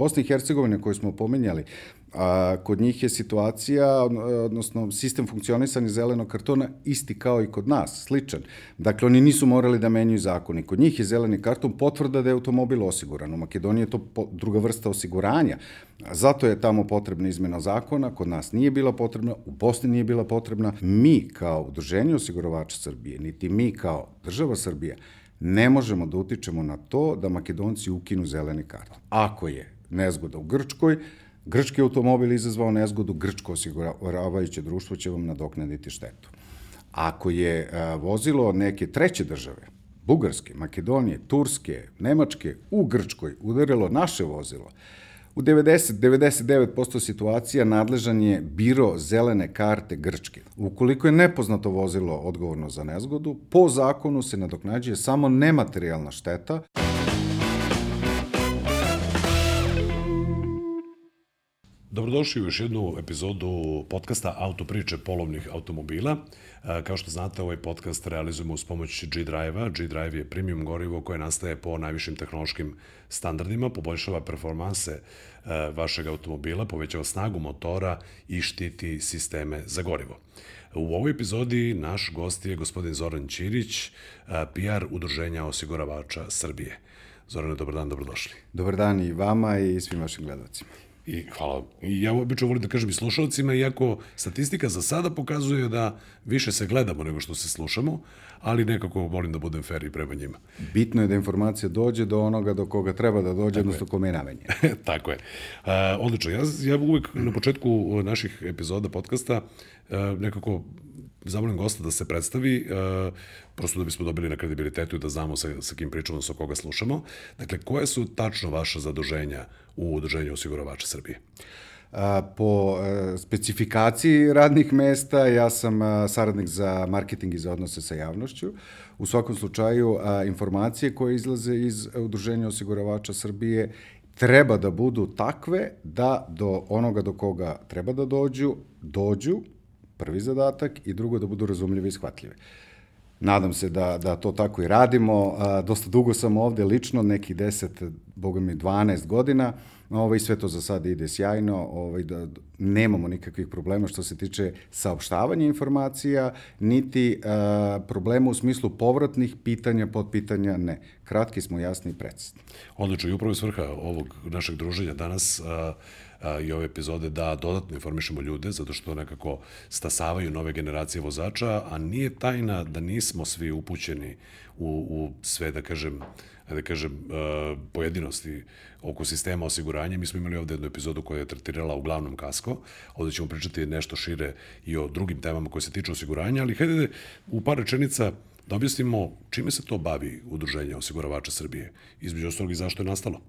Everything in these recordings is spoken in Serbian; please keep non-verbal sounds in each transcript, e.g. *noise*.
Bosni i Hercegovine koju smo pomenjali, A, kod njih je situacija, odnosno sistem funkcionisanja zelenog kartona isti kao i kod nas, sličan. Dakle, oni nisu morali da menjuju zakoni. Kod njih je zeleni karton potvrda da je automobil osiguran. U Makedoniji je to druga vrsta osiguranja. Zato je tamo potrebna izmena zakona, kod nas nije bila potrebna, u Bosni nije bila potrebna. Mi kao udruženje osiguravača Srbije, niti mi kao država Srbija, ne možemo da utičemo na to da Makedonci ukinu zeleni karton. Ako je nezgoda u Grčkoj, Grčki automobil izazvao nezgodu, grčko osiguravajuće društvo će vam nadoknaditi štetu. Ako je a, vozilo neke treće države, Bugarske, Makedonije, Turske, Nemačke, u Grčkoj udarilo naše vozilo, U 90-99% situacija nadležan je biro zelene karte Grčke. Ukoliko je nepoznato vozilo odgovorno za nezgodu, po zakonu se nadoknađuje samo nematerijalna šteta. Dobrodošli u još jednu epizodu podcasta Autopriče polovnih automobila. E, kao što znate, ovaj podcast realizujemo uz pomoć G-Drive-a. G-Drive je premium gorivo koje nastaje po najvišim tehnološkim standardima, poboljšava performanse e, vašeg automobila, povećava snagu motora i štiti sisteme za gorivo. U ovoj epizodi naš gost je gospodin Zoran Ćirić, e, PR Udruženja osiguravača Srbije. Zorane, dobar dan, dobrodošli. Dobar dan i vama i svim vašim gledalcima. I hvala. I ja obično volim da kažem i slušalcima, iako statistika za sada pokazuje da više se gledamo nego što se slušamo, ali nekako volim da budem fair i prema njima. Bitno je da informacija dođe do onoga do koga treba da dođe, Tako odnosno kome je namenje. *laughs* Tako je. Uh, odlično. Ja, ja uvek na početku naših epizoda podcasta uh, nekako zamolim gosta da se predstavi, uh, prosto da bismo dobili na kredibilitetu i da znamo sa, sa kim pričamo, sa koga slušamo. Dakle, koje su tačno vaša zaduženja u Udruženju osiguravača Srbije? A, po a, specifikaciji radnih mesta, ja sam a, saradnik za marketing i za odnose sa javnošću. U svakom slučaju, informacije koje izlaze iz Udruženja osiguravača Srbije treba da budu takve da do onoga do koga treba da dođu, dođu, prvi zadatak, i drugo da budu razumljive i shvatljive. Nadam se da, da to tako i radimo. Dosta dugo sam ovde lično, neki 10, boga mi 12 godina. Ovaj, sve to za sada ide sjajno, ovaj, da nemamo nikakvih problema što se tiče saopštavanja informacija, niti a, problema u smislu povratnih pitanja, podpitanja, ne. Kratki smo, jasni i precizni. Odlično, i upravo svrha ovog našeg druženja danas a, a, i ove epizode da dodatno informišemo ljude, zato što nekako stasavaju nove generacije vozača, a nije tajna da nismo svi upućeni u, u sve, da kažem, da kažem, uh, pojedinosti oko sistema osiguranja. Mi smo imali ovde jednu epizodu koja je tretirala uglavnom kasko. Ovde ćemo pričati nešto šire i o drugim temama koje se tiču osiguranja, ali hajde da u par rečenica da objasnimo čime se to bavi Udruženje osiguravača Srbije, između ostalog i zašto je nastalo.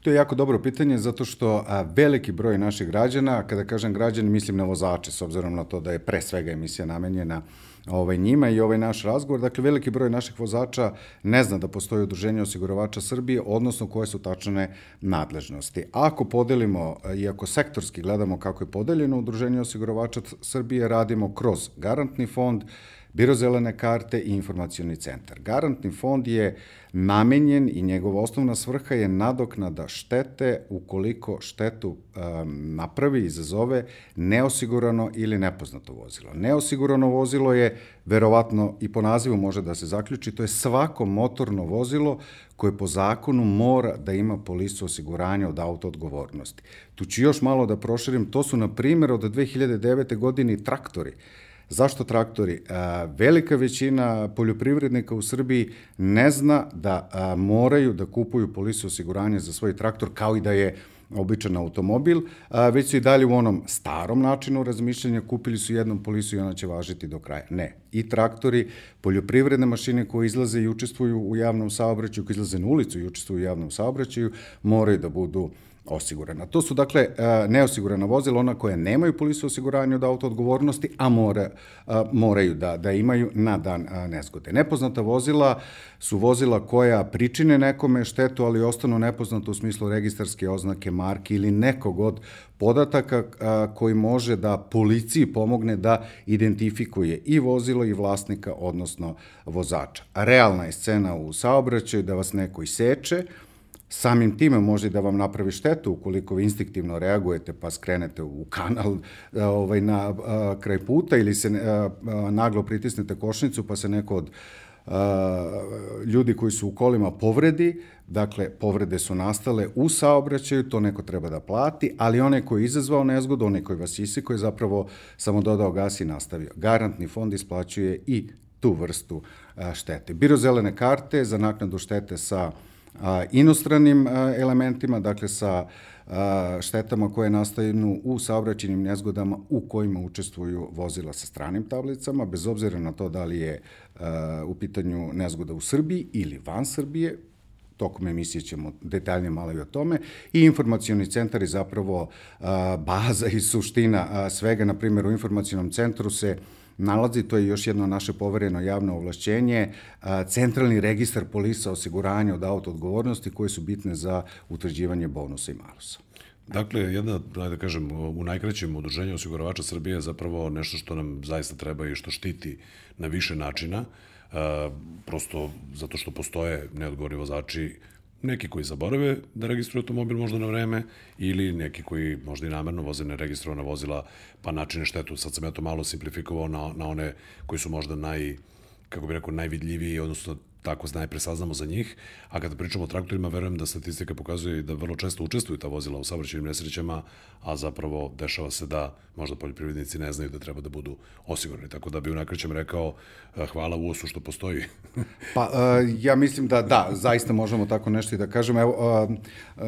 To je jako dobro pitanje zato što a, veliki broj naših građana, kada kažem građani, mislim na vozače, s obzirom na to da je pre svega emisija namenjena ovaj, njima i ovaj naš razgovor. Dakle, veliki broj naših vozača ne zna da postoji udruženje osiguravača Srbije, odnosno koje su tačne nadležnosti. Ako podelimo, i ako sektorski gledamo kako je podeljeno udruženje osiguravača Srbije, radimo kroz garantni fond, Biro zelene karte i informacioni centar. Garantni fond je namenjen i njegova osnovna svrha je nadoknada štete ukoliko štetu um, napravi, izazove neosigurano ili nepoznato vozilo. Neosigurano vozilo je, verovatno i po nazivu može da se zaključi, to je svako motorno vozilo koje po zakonu mora da ima polisu osiguranja od auto odgovornosti. Tu ću još malo da proširim, to su na primjer od 2009. godine traktori Zašto traktori? Velika većina poljoprivrednika u Srbiji ne zna da moraju da kupuju polisu osiguranja za svoj traktor kao i da je običan automobil, već su i dalje u onom starom načinu razmišljanja, kupili su jednom polisu i ona će važiti do kraja. Ne. I traktori, poljoprivredne mašine koje izlaze i učestvuju u javnom saobraćaju, koje izlaze na ulicu i učestvuju u javnom saobraćaju, moraju da budu uh, osigurana. To su dakle e, neosigurana vozila, ona koja nemaju polisu osiguranja od auto odgovornosti, a mora, e, moraju da, da imaju na dan e, nezgode. Nepoznata vozila su vozila koja pričine nekome štetu, ali ostanu nepoznata u smislu registarske oznake, marke ili nekog od podataka koji može da policiji pomogne da identifikuje i vozilo i vlasnika, odnosno vozača. Realna je scena u saobraćaju da vas neko iseče, samim time može da vam napravi štetu ukoliko vi instinktivno reagujete pa skrenete u kanal ovaj, na a, kraj puta ili se a, a, naglo pritisnete košnicu pa se neko od ljudi koji su u kolima povredi, dakle, povrede su nastale u saobraćaju, to neko treba da plati, ali onaj koji je izazvao nezgodu, onaj koji vas isikao je zapravo samo dodao gas i nastavio. Garantni fond isplaćuje i tu vrstu štete. Biro zelene karte za naknadu štete sa inostranim elementima, dakle sa štetama koje nastaju u saobraćenim nezgodama u kojima učestvuju vozila sa stranim tablicama, bez obzira na to da li je u pitanju nezgoda u Srbiji ili van Srbije, tokom emisije ćemo detaljnije malo i o tome, i informacioni centar je zapravo baza i suština svega, na primjer u informacionom centru se nalazi, to je još jedno naše povereno javno ovlašćenje, centralni registar polisa osiguranja od auto odgovornosti koje su bitne za utvrđivanje bonusa i malusa. Dakle, jedna, da kažem, u najkraćem udruženju osiguravača Srbije je zapravo nešto što nam zaista treba i što štiti na više načina, prosto zato što postoje neodgovorni vozači neki koji zaborave da registruju automobil možda na vreme ili neki koji možda i namerno voze neregistrovana vozila pa načine štetu. Sad sam ja to malo simplifikovao na, na one koji su možda naj, kako bih rekao, najvidljiviji, odnosno tako najpre saznamo za njih, a kada pričamo o traktorima, verujem da statistika pokazuje da vrlo često učestvuju ta vozila u saobraćajnim nesrećama, a zapravo dešava se da možda poljoprivrednici ne znaju da treba da budu osigurani. Tako da bi u nakrećem rekao eh, hvala UOS-u što postoji. pa, uh, ja mislim da da, zaista možemo tako nešto i da kažemo. Evo, uh,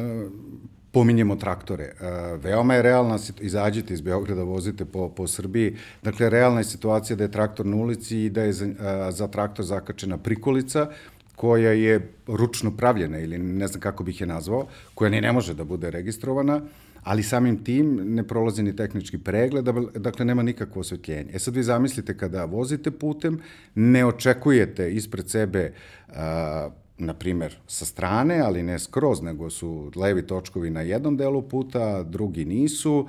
pominjemo traktore. E, veoma je realna, izađite iz Beograda, vozite po, po Srbiji, dakle, realna je situacija da je traktor na ulici i da je za, e, za traktor zakačena prikolica, koja je ručno pravljena ili ne znam kako bih je nazvao, koja ni ne može da bude registrovana, ali samim tim ne prolazi ni tehnički pregled, dakle nema nikakvo osvetljenje. E sad vi zamislite kada vozite putem, ne očekujete ispred sebe a, na primer, sa strane, ali ne skroz, nego su levi točkovi na jednom delu puta, drugi nisu,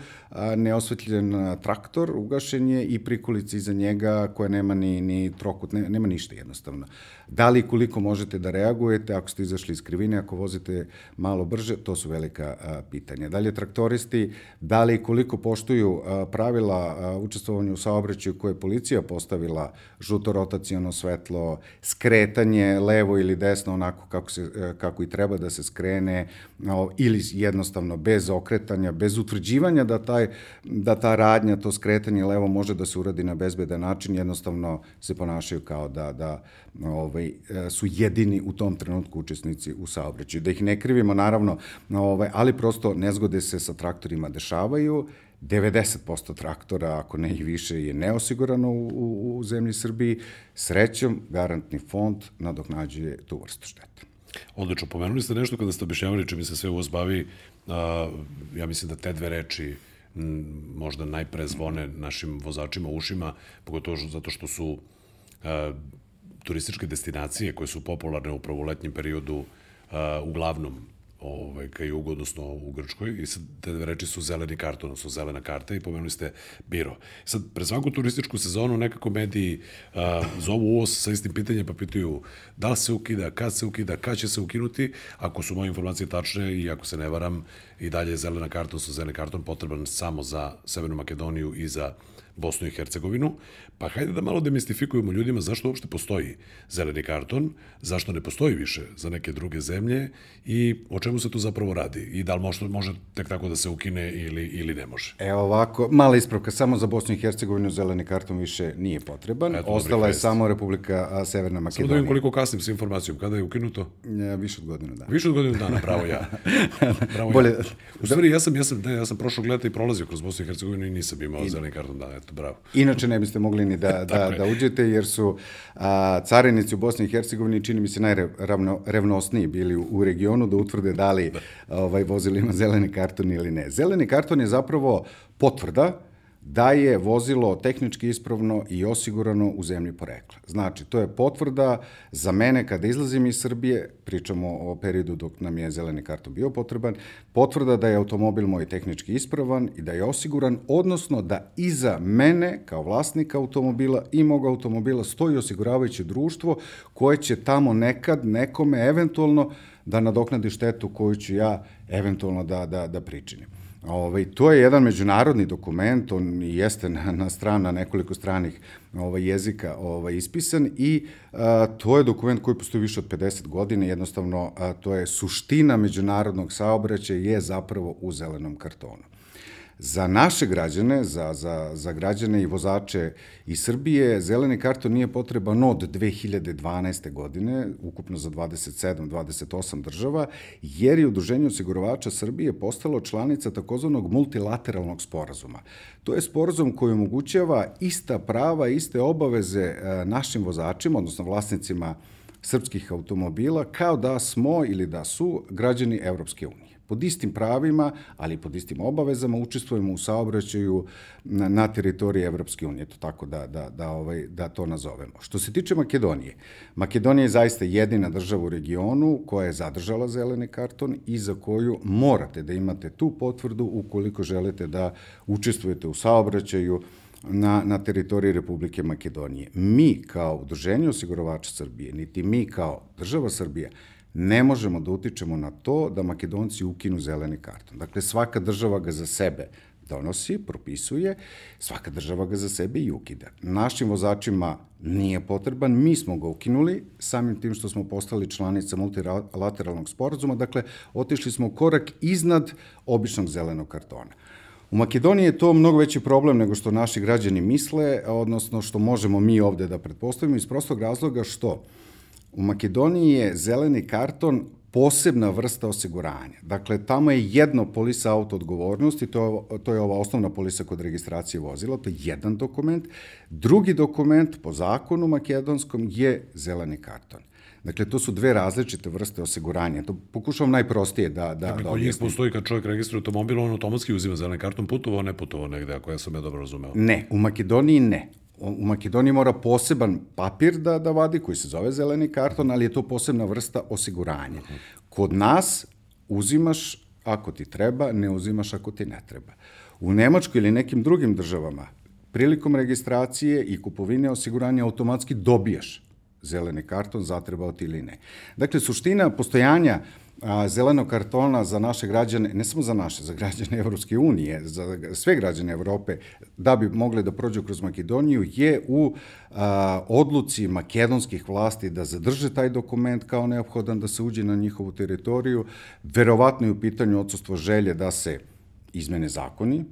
neosvetljen traktor ugašen je i prikolica iza njega koja nema ni, ni trokut, ne, nema ništa jednostavno. Da li koliko možete da reagujete ako ste izašli iz krivine, ako vozite malo brže, to su velika a, pitanja. Da li je traktoristi, da li koliko poštuju a, pravila a, učestvovanja u saobraćaju koje je policija postavila, žuto rotacijono svetlo, skretanje levo ili desno onako kako, se, e, kako i treba da se skrene, o, ili jednostavno bez okretanja, bez utvrđivanja da, taj, da ta radnja, to skretanje levo može da se uradi na bezbedan način, jednostavno se ponašaju kao da, da ovaj, e, su jedini u tom trenutku učesnici u saobraćaju. Da ih ne krivimo, naravno, ovaj, ali prosto nezgode se sa traktorima dešavaju, 90% traktora, ako ne i više, je neosigurano u, u, u zemlji Srbiji. Srećom, garantni fond nadoknađuje tu vrstu štete. Odlično, pomenuli ste nešto kada ste objašnjavali čime se sve ovo zbavi, a, ja mislim da te dve reči možda najpre zvone našim vozačima ušima, pogotovo zato što su turističke destinacije koje su popularne upravo u letnjem periodu uglavnom ovaj, ka jugu, odnosno u Grčkoj, i sad te reči su zeleni karton, odnosno zelena karta i pomenuli ste biro. Sad, pre svaku turističku sezonu nekako mediji a, zovu UOS sa istim pitanjem, pa pitaju da li se ukida, kad se ukida, kad će se ukinuti, ako su moje informacije tačne i ako se ne varam, i dalje je zelena karta, odnosno zeleni karton potreban samo za Severnu Makedoniju i za Bosnu i Hercegovinu, pa hajde da malo demistifikujemo ljudima zašto uopšte postoji zeleni karton, zašto ne postoji više za neke druge zemlje i o čemu se tu zapravo radi i da li može, može tek tako da se ukine ili, ili ne može. Evo ovako, mala ispravka, samo za Bosnu i Hercegovinu zeleni karton više nije potreban, Eto, ostala je vest. samo Republika Severna Makedonija. Samo da koliko kasnim sa informacijom, kada je ukinuto? Ja, više od godinu dana. Više od godinu dana, pravo ja. *laughs* Bravo Bolje, ja. U stvari, ja sam, ja sam, ne, ja sam prošlog leta i prolazio kroz Bosnu i Hercegovinu i nisam imao I... zeleni karton, da, eto, bravo. Inače ne biste mogli ni da, *laughs* da, da uđete, jer su a, carinici u Bosni i Hercegovini, čini mi se, najrevnosniji bili u, u regionu da utvrde da li da. ovaj, vozilo ima zeleni karton ili ne. Zeleni karton je zapravo potvrda da je vozilo tehnički ispravno i osigurano u zemlji porekla. Znači, to je potvrda za mene kada izlazim iz Srbije, pričamo o periodu dok nam je zeleni karton bio potreban, potvrda da je automobil moj tehnički ispravan i da je osiguran, odnosno da iza mene, kao vlasnika automobila i mog automobila, stoji osiguravajuće društvo koje će tamo nekad nekome eventualno da nadoknadi štetu koju ću ja eventualno da, da, da pričinim. Ovaj, to je jedan međunarodni dokument, on jeste na, na strana, nekoliko stranih ovaj, jezika ovaj, ispisan i a, to je dokument koji postoji više od 50 godina, jednostavno a, to je suština međunarodnog saobraćaja je zapravo u zelenom kartonu. Za naše građane, za, za, za građane i vozače iz Srbije, zeleni karton nije potreban od 2012. godine, ukupno za 27-28 država, jer je Udruženje osiguravača Srbije postalo članica takozvanog multilateralnog sporazuma. To je sporazum koji omogućava ista prava, iste obaveze e, našim vozačima, odnosno vlasnicima srpskih automobila, kao da smo ili da su građani Evropske unije pod istim pravima, ali pod istim obavezama učestvujemo u saobraćaju na, na teritoriji Evropske unije, to tako da, da, da, ovaj, da to nazovemo. Što se tiče Makedonije, Makedonija je zaista jedina država u regionu koja je zadržala zeleni karton i za koju morate da imate tu potvrdu ukoliko želite da učestvujete u saobraćaju na, na teritoriji Republike Makedonije. Mi kao udruženje osiguravača Srbije, niti mi kao država Srbija, ne možemo da utičemo na to da Makedonci ukinu zeleni karton. Dakle, svaka država ga za sebe donosi, propisuje, svaka država ga za sebe i ukida. Našim vozačima nije potreban, mi smo ga ukinuli, samim tim što smo postali članica multilateralnog sporazuma, dakle, otišli smo korak iznad običnog zelenog kartona. U Makedoniji je to mnogo veći problem nego što naši građani misle, odnosno što možemo mi ovde da pretpostavimo iz prostog razloga što U Makedoniji je zeleni karton posebna vrsta osiguranja. Dakle, tamo je jedno polisa auto odgovornosti, to, to je ova osnovna polisa kod registracije vozila, to je jedan dokument. Drugi dokument po zakonu makedonskom je zeleni karton. Dakle, to su dve različite vrste osiguranja. To pokušavam najprostije da, da, dakle, da objasnim. njih postoji kad čovjek registruje automobil, on automatski uzima zeleni karton, putovao, ne putovao negde, ako ja sam ja dobro razumeo. Ne, u Makedoniji ne u Makedoniji mora poseban papir da, da vadi, koji se zove zeleni karton, ali je to posebna vrsta osiguranja. Kod nas uzimaš ako ti treba, ne uzimaš ako ti ne treba. U Nemačkoj ili nekim drugim državama, prilikom registracije i kupovine osiguranja automatski dobijaš zeleni karton, zatrebao ti ili ne. Dakle, suština postojanja uh, a, zelenog kartona za naše građane, ne samo za naše, za građane *laughs* Evropske unije, za sve građane Evrope, da bi mogli da prođu kroz Makedoniju, je u a, odluci makedonskih vlasti da zadrže taj dokument kao neophodan da se uđe na njihovu teritoriju. Verovatno je u pitanju odsustvo želje da se izmene zakoni,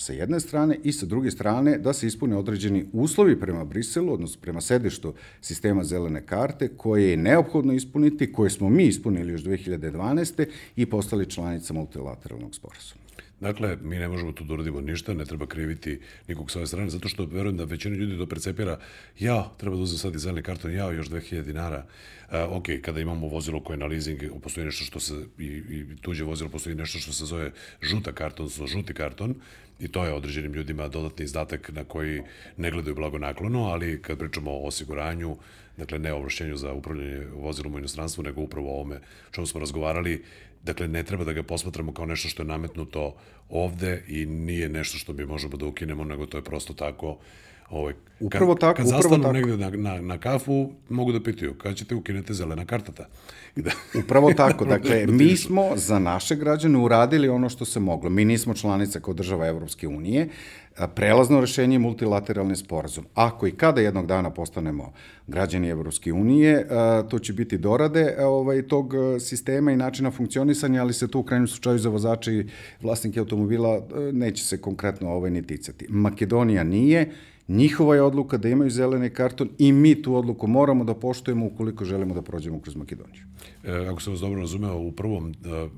sa jedne strane i sa druge strane da se ispune određeni uslovi prema Briselu, odnosno prema sedištu sistema zelene karte, koje je neophodno ispuniti, koje smo mi ispunili još 2012. i postali članica multilateralnog sporazuma. Dakle, mi ne možemo tu da uradimo ništa, ne treba kriviti nikog sa ove strane, zato što verujem da većina ljudi to percepira, ja, treba da uzem sad i zeleni karton, ja, još 2000 dinara. Uh, ok, kada imamo vozilo koje je na leasing, postoji nešto što se, i, i tuđe vozilo, postoji nešto što se zove žuta karton, odnosno žuti karton, i to je određenim ljudima dodatni izdatak na koji ne gledaju blago naklono, ali kad pričamo o osiguranju, dakle ne ovlašćenju za upravljanje vozilom u inostranstvu, nego upravo o ovome čemu smo razgovarali, Dakle, ne treba da ga posmatramo kao nešto što je nametnuto ovde i nije nešto što bi možemo da ukinemo, nego to je prosto tako. Ovaj, upravo kad, tako, kad upravo zastanu tako. negde na, na, na kafu, mogu da pitaju, kada ćete ukinete zelena kartata? *laughs* I da, upravo tako, *laughs* dakle, da mi smo za naše građane uradili ono što se moglo. Mi nismo članica kao država Evropske unije, prelazno rešenje je multilateralni sporazum. Ako i kada jednog dana postanemo građani Evropske unije, to će biti dorade ovaj, tog sistema i načina funkcionisanja, ali se to u krajnjem slučaju za vozače i vlasnike automobila neće se konkretno ovaj ni ticati. Makedonija nije, Njihova je odluka da imaju zeleni karton i mi tu odluku moramo da poštujemo ukoliko želimo da prođemo kroz Makedoniju. E, ako sam vas dobro razumeo, u prvom,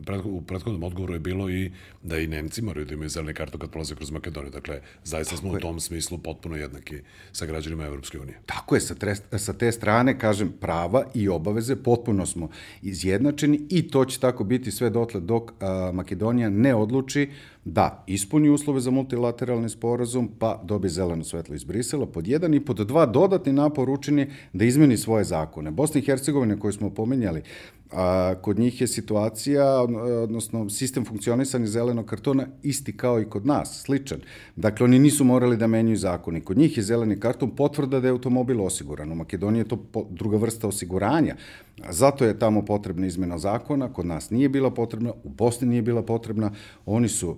e, u prethodnom odgovoru je bilo i da i Nemci moraju da imaju zeleni karton kad prolaze kroz Makedoniju. Dakle, zaista smo u tom smislu potpuno jednaki sa građanima Evropske unije. Tako je, sa, tre, sa te strane, kažem, prava i obaveze potpuno smo izjednačeni i to će tako biti sve dotle dok a, Makedonija ne odluči da ispuni uslove za multilateralni sporazum, pa dobi zeleno svetlo iz Brisela, pod jedan i pod dva dodatni napor učini da izmeni svoje zakone. Bosna i Hercegovina, koju smo pomenjali, A, kod njih je situacija, odnosno sistem funkcionisanja zelenog kartona isti kao i kod nas, sličan. Dakle, oni nisu morali da menjuju zakoni. Kod njih je zeleni karton potvrda da je automobil osiguran. U Makedoniji je to druga vrsta osiguranja. Zato je tamo potrebna izmena zakona, kod nas nije bila potrebna, u Bosni nije bila potrebna. Oni su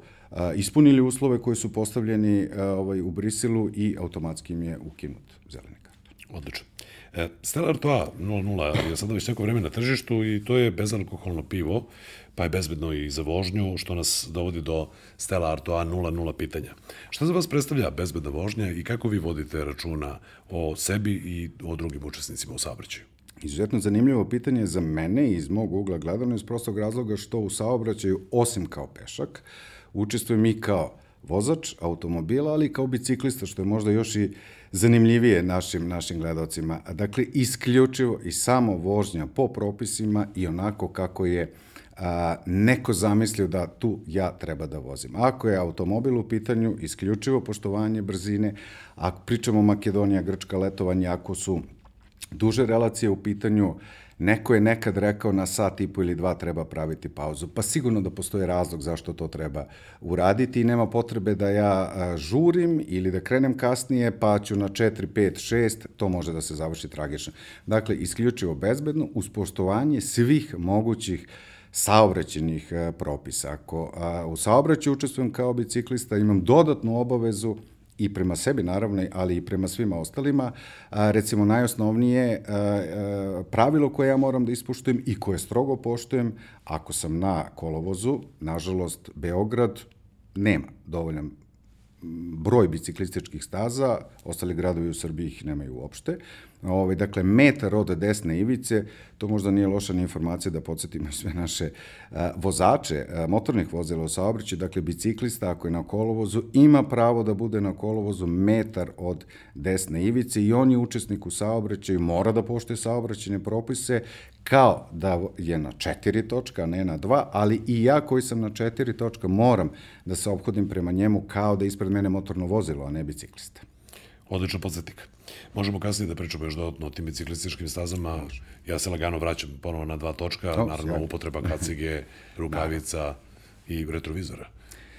ispunili uslove koji su postavljeni ovaj, u Briselu i automatski im je ukinut zeleni karton. Odlično. Stella Artois 0.0 je sada već neko vreme na tržištu i to je bezalkoholno pivo, pa je bezbedno i za vožnju, što nas dovodi do Stella Artois 0.0 pitanja. Šta za vas predstavlja bezbedna vožnja i kako vi vodite računa o sebi i o drugim učesnicima u saobraćaju? Izuzetno zanimljivo pitanje za mene iz mog ugla gledano iz prostog razloga što u saobraćaju, osim kao pešak, učestvujem i kao vozač automobila, ali kao biciklista, što je možda još i zanimljivije našim, našim gledalcima. Dakle, isključivo i samo vožnja po propisima i onako kako je a, neko zamislio da tu ja treba da vozim. Ako je automobil u pitanju, isključivo poštovanje brzine, ako pričamo Makedonija, Grčka, letovanje, ako su duže relacije u pitanju, Neko je nekad rekao na sat i po ili dva treba praviti pauzu. Pa sigurno da postoji razlog zašto to treba uraditi i nema potrebe da ja žurim ili da krenem kasnije pa ću na 4, 5, 6, to može da se završi tragično. Dakle, isključivo bezbedno uz poštovanje svih mogućih saobraćenih propisa. Ako u saobraćaju učestvujem kao biciklista, imam dodatnu obavezu i prema sebi naravno, ali i prema svima ostalima, a, recimo najosnovnije a, a, pravilo koje ja moram da ispuštujem i koje strogo poštujem, ako sam na kolovozu, nažalost, Beograd nema dovoljan broj biciklističkih staza, ostali gradovi u Srbiji ih nemaju uopšte. Ovaj, dakle, metar od desne ivice, to možda nije loša ni informacija da podsjetimo sve naše a, vozače a, motornih vozila u saobraćaju, dakle, biciklista ako je na kolovozu, ima pravo da bude na kolovozu metar od desne ivice i on je učesnik u saobraćaju, mora da poštuje saobraćene propise, kao da je na četiri točka, ne na dva, ali i ja koji sam na četiri točka moram da se obhodim prema njemu kao da ispred mene motorno vozilo, a ne biciklista. Odličan podsjetik. Možemo kasnije da pričamo još dodatno o tim biciklističkim stazama. Ja se lagano vraćam ponovo na dva točka, to, naravno sjaj. upotreba kacige, *laughs* rukavica da. i retrovizora.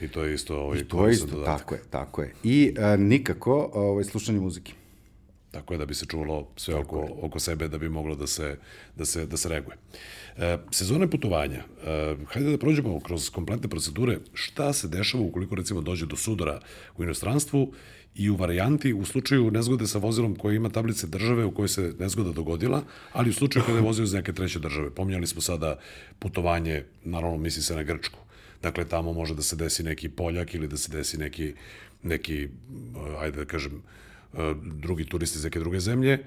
I to je isto ovaj, I to je isto, dodatak. tako je, tako je. I a, nikako ovaj, slušanje muzike. Tako je da bi se čulo sve oko, oko sebe da bi moglo da se, da se, da se reaguje. E, sezone putovanja. E, hajde da prođemo kroz kompletne procedure. Šta se dešava ukoliko recimo dođe do sudara u inostranstvu i u varijanti u slučaju nezgode sa vozilom koje ima tablice države u kojoj se nezgoda dogodila, ali u slučaju kada je vozio iz neke treće države. Pominjali smo sada putovanje, naravno misli se na Grčku. Dakle, tamo može da se desi neki Poljak ili da se desi neki, neki ajde da kažem, drugi turisti iz neke druge zemlje.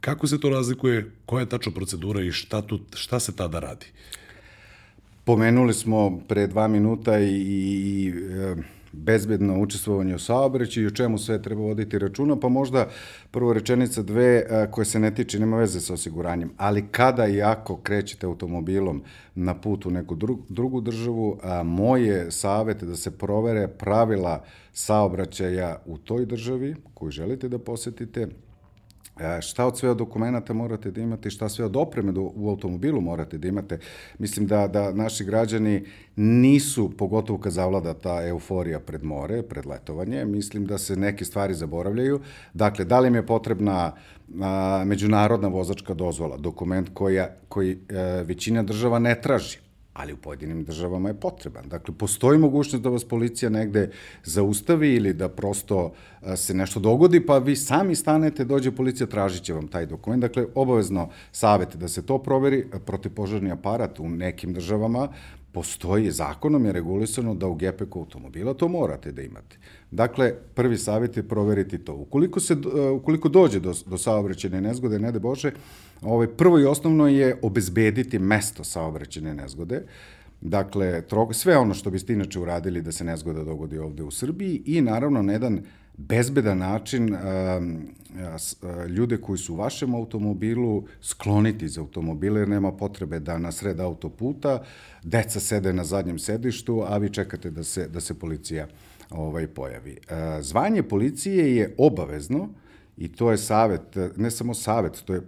Kako se to razlikuje, koja je tačna procedura i šta, tu, šta se tada radi? Pomenuli smo pre dva minuta i, i e, bezbedno učestvovanje u saobraćaju i o čemu sve treba voditi računa, pa možda prvo rečenica dve a, koje se ne tiče, nema veze sa osiguranjem, ali kada i ako krećete automobilom na put u neku dru, drugu državu, a, moj je savet da se provere pravila saobraćaja u toj državi koju želite da posetite, E, šta od sve od dokumenta morate da imate šta sve od opreme do, u automobilu morate da imate. Mislim da, da naši građani nisu, pogotovo kad zavlada ta euforija pred more, pred letovanje, mislim da se neke stvari zaboravljaju. Dakle, da li im je potrebna a, međunarodna vozačka dozvola, dokument koja, koji a, e, većina država ne traži ali u pojedinim državama je potreban. Dakle, postoji mogućnost da vas policija negde zaustavi ili da prosto se nešto dogodi, pa vi sami stanete, dođe policija, tražit će vam taj dokument. Dakle, obavezno savete da se to proveri, protipožarni aparat u nekim državama postoji, zakonom je regulisano da u gepeku automobila to morate da imate. Dakle, prvi savjet je proveriti to. Ukoliko, se, ukoliko dođe do, do saobraćene nezgode, ne de Bože, ovaj, prvo i osnovno je obezbediti mesto saobraćene nezgode. Dakle, sve ono što biste inače uradili da se nezgoda dogodi ovde u Srbiji i naravno na jedan bezbedan način um, ljude koji su u vašem automobilu skloniti iz automobila jer nema potrebe da na sred autoputa deca sede na zadnjem sedištu, a vi čekate da se, da se policija ovaj, pojavi. Zvanje policije je obavezno i to je savet, ne samo savet, to je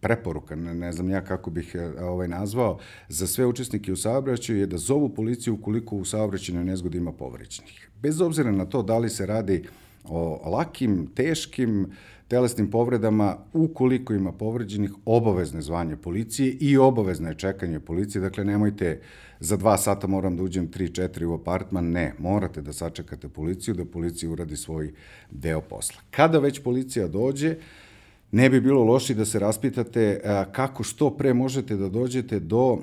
preporuka, ne, ne znam ja kako bih e, ovaj nazvao, za sve učesnike u saobraćaju je da zovu policiju ukoliko u saobraćajnoj nezgodi ima povređenih. Bez obzira na to da li se radi o lakim, teškim, telesnim povredama, ukoliko ima povređenih, obavezne zvanje policije i obavezno je čekanje policije, dakle nemojte za dva sata moram da uđem 3-4 u apartman, ne, morate da sačekate policiju, da policija uradi svoj deo posla. Kada već policija dođe, ne bi bilo loši da se raspitate kako što pre možete da dođete do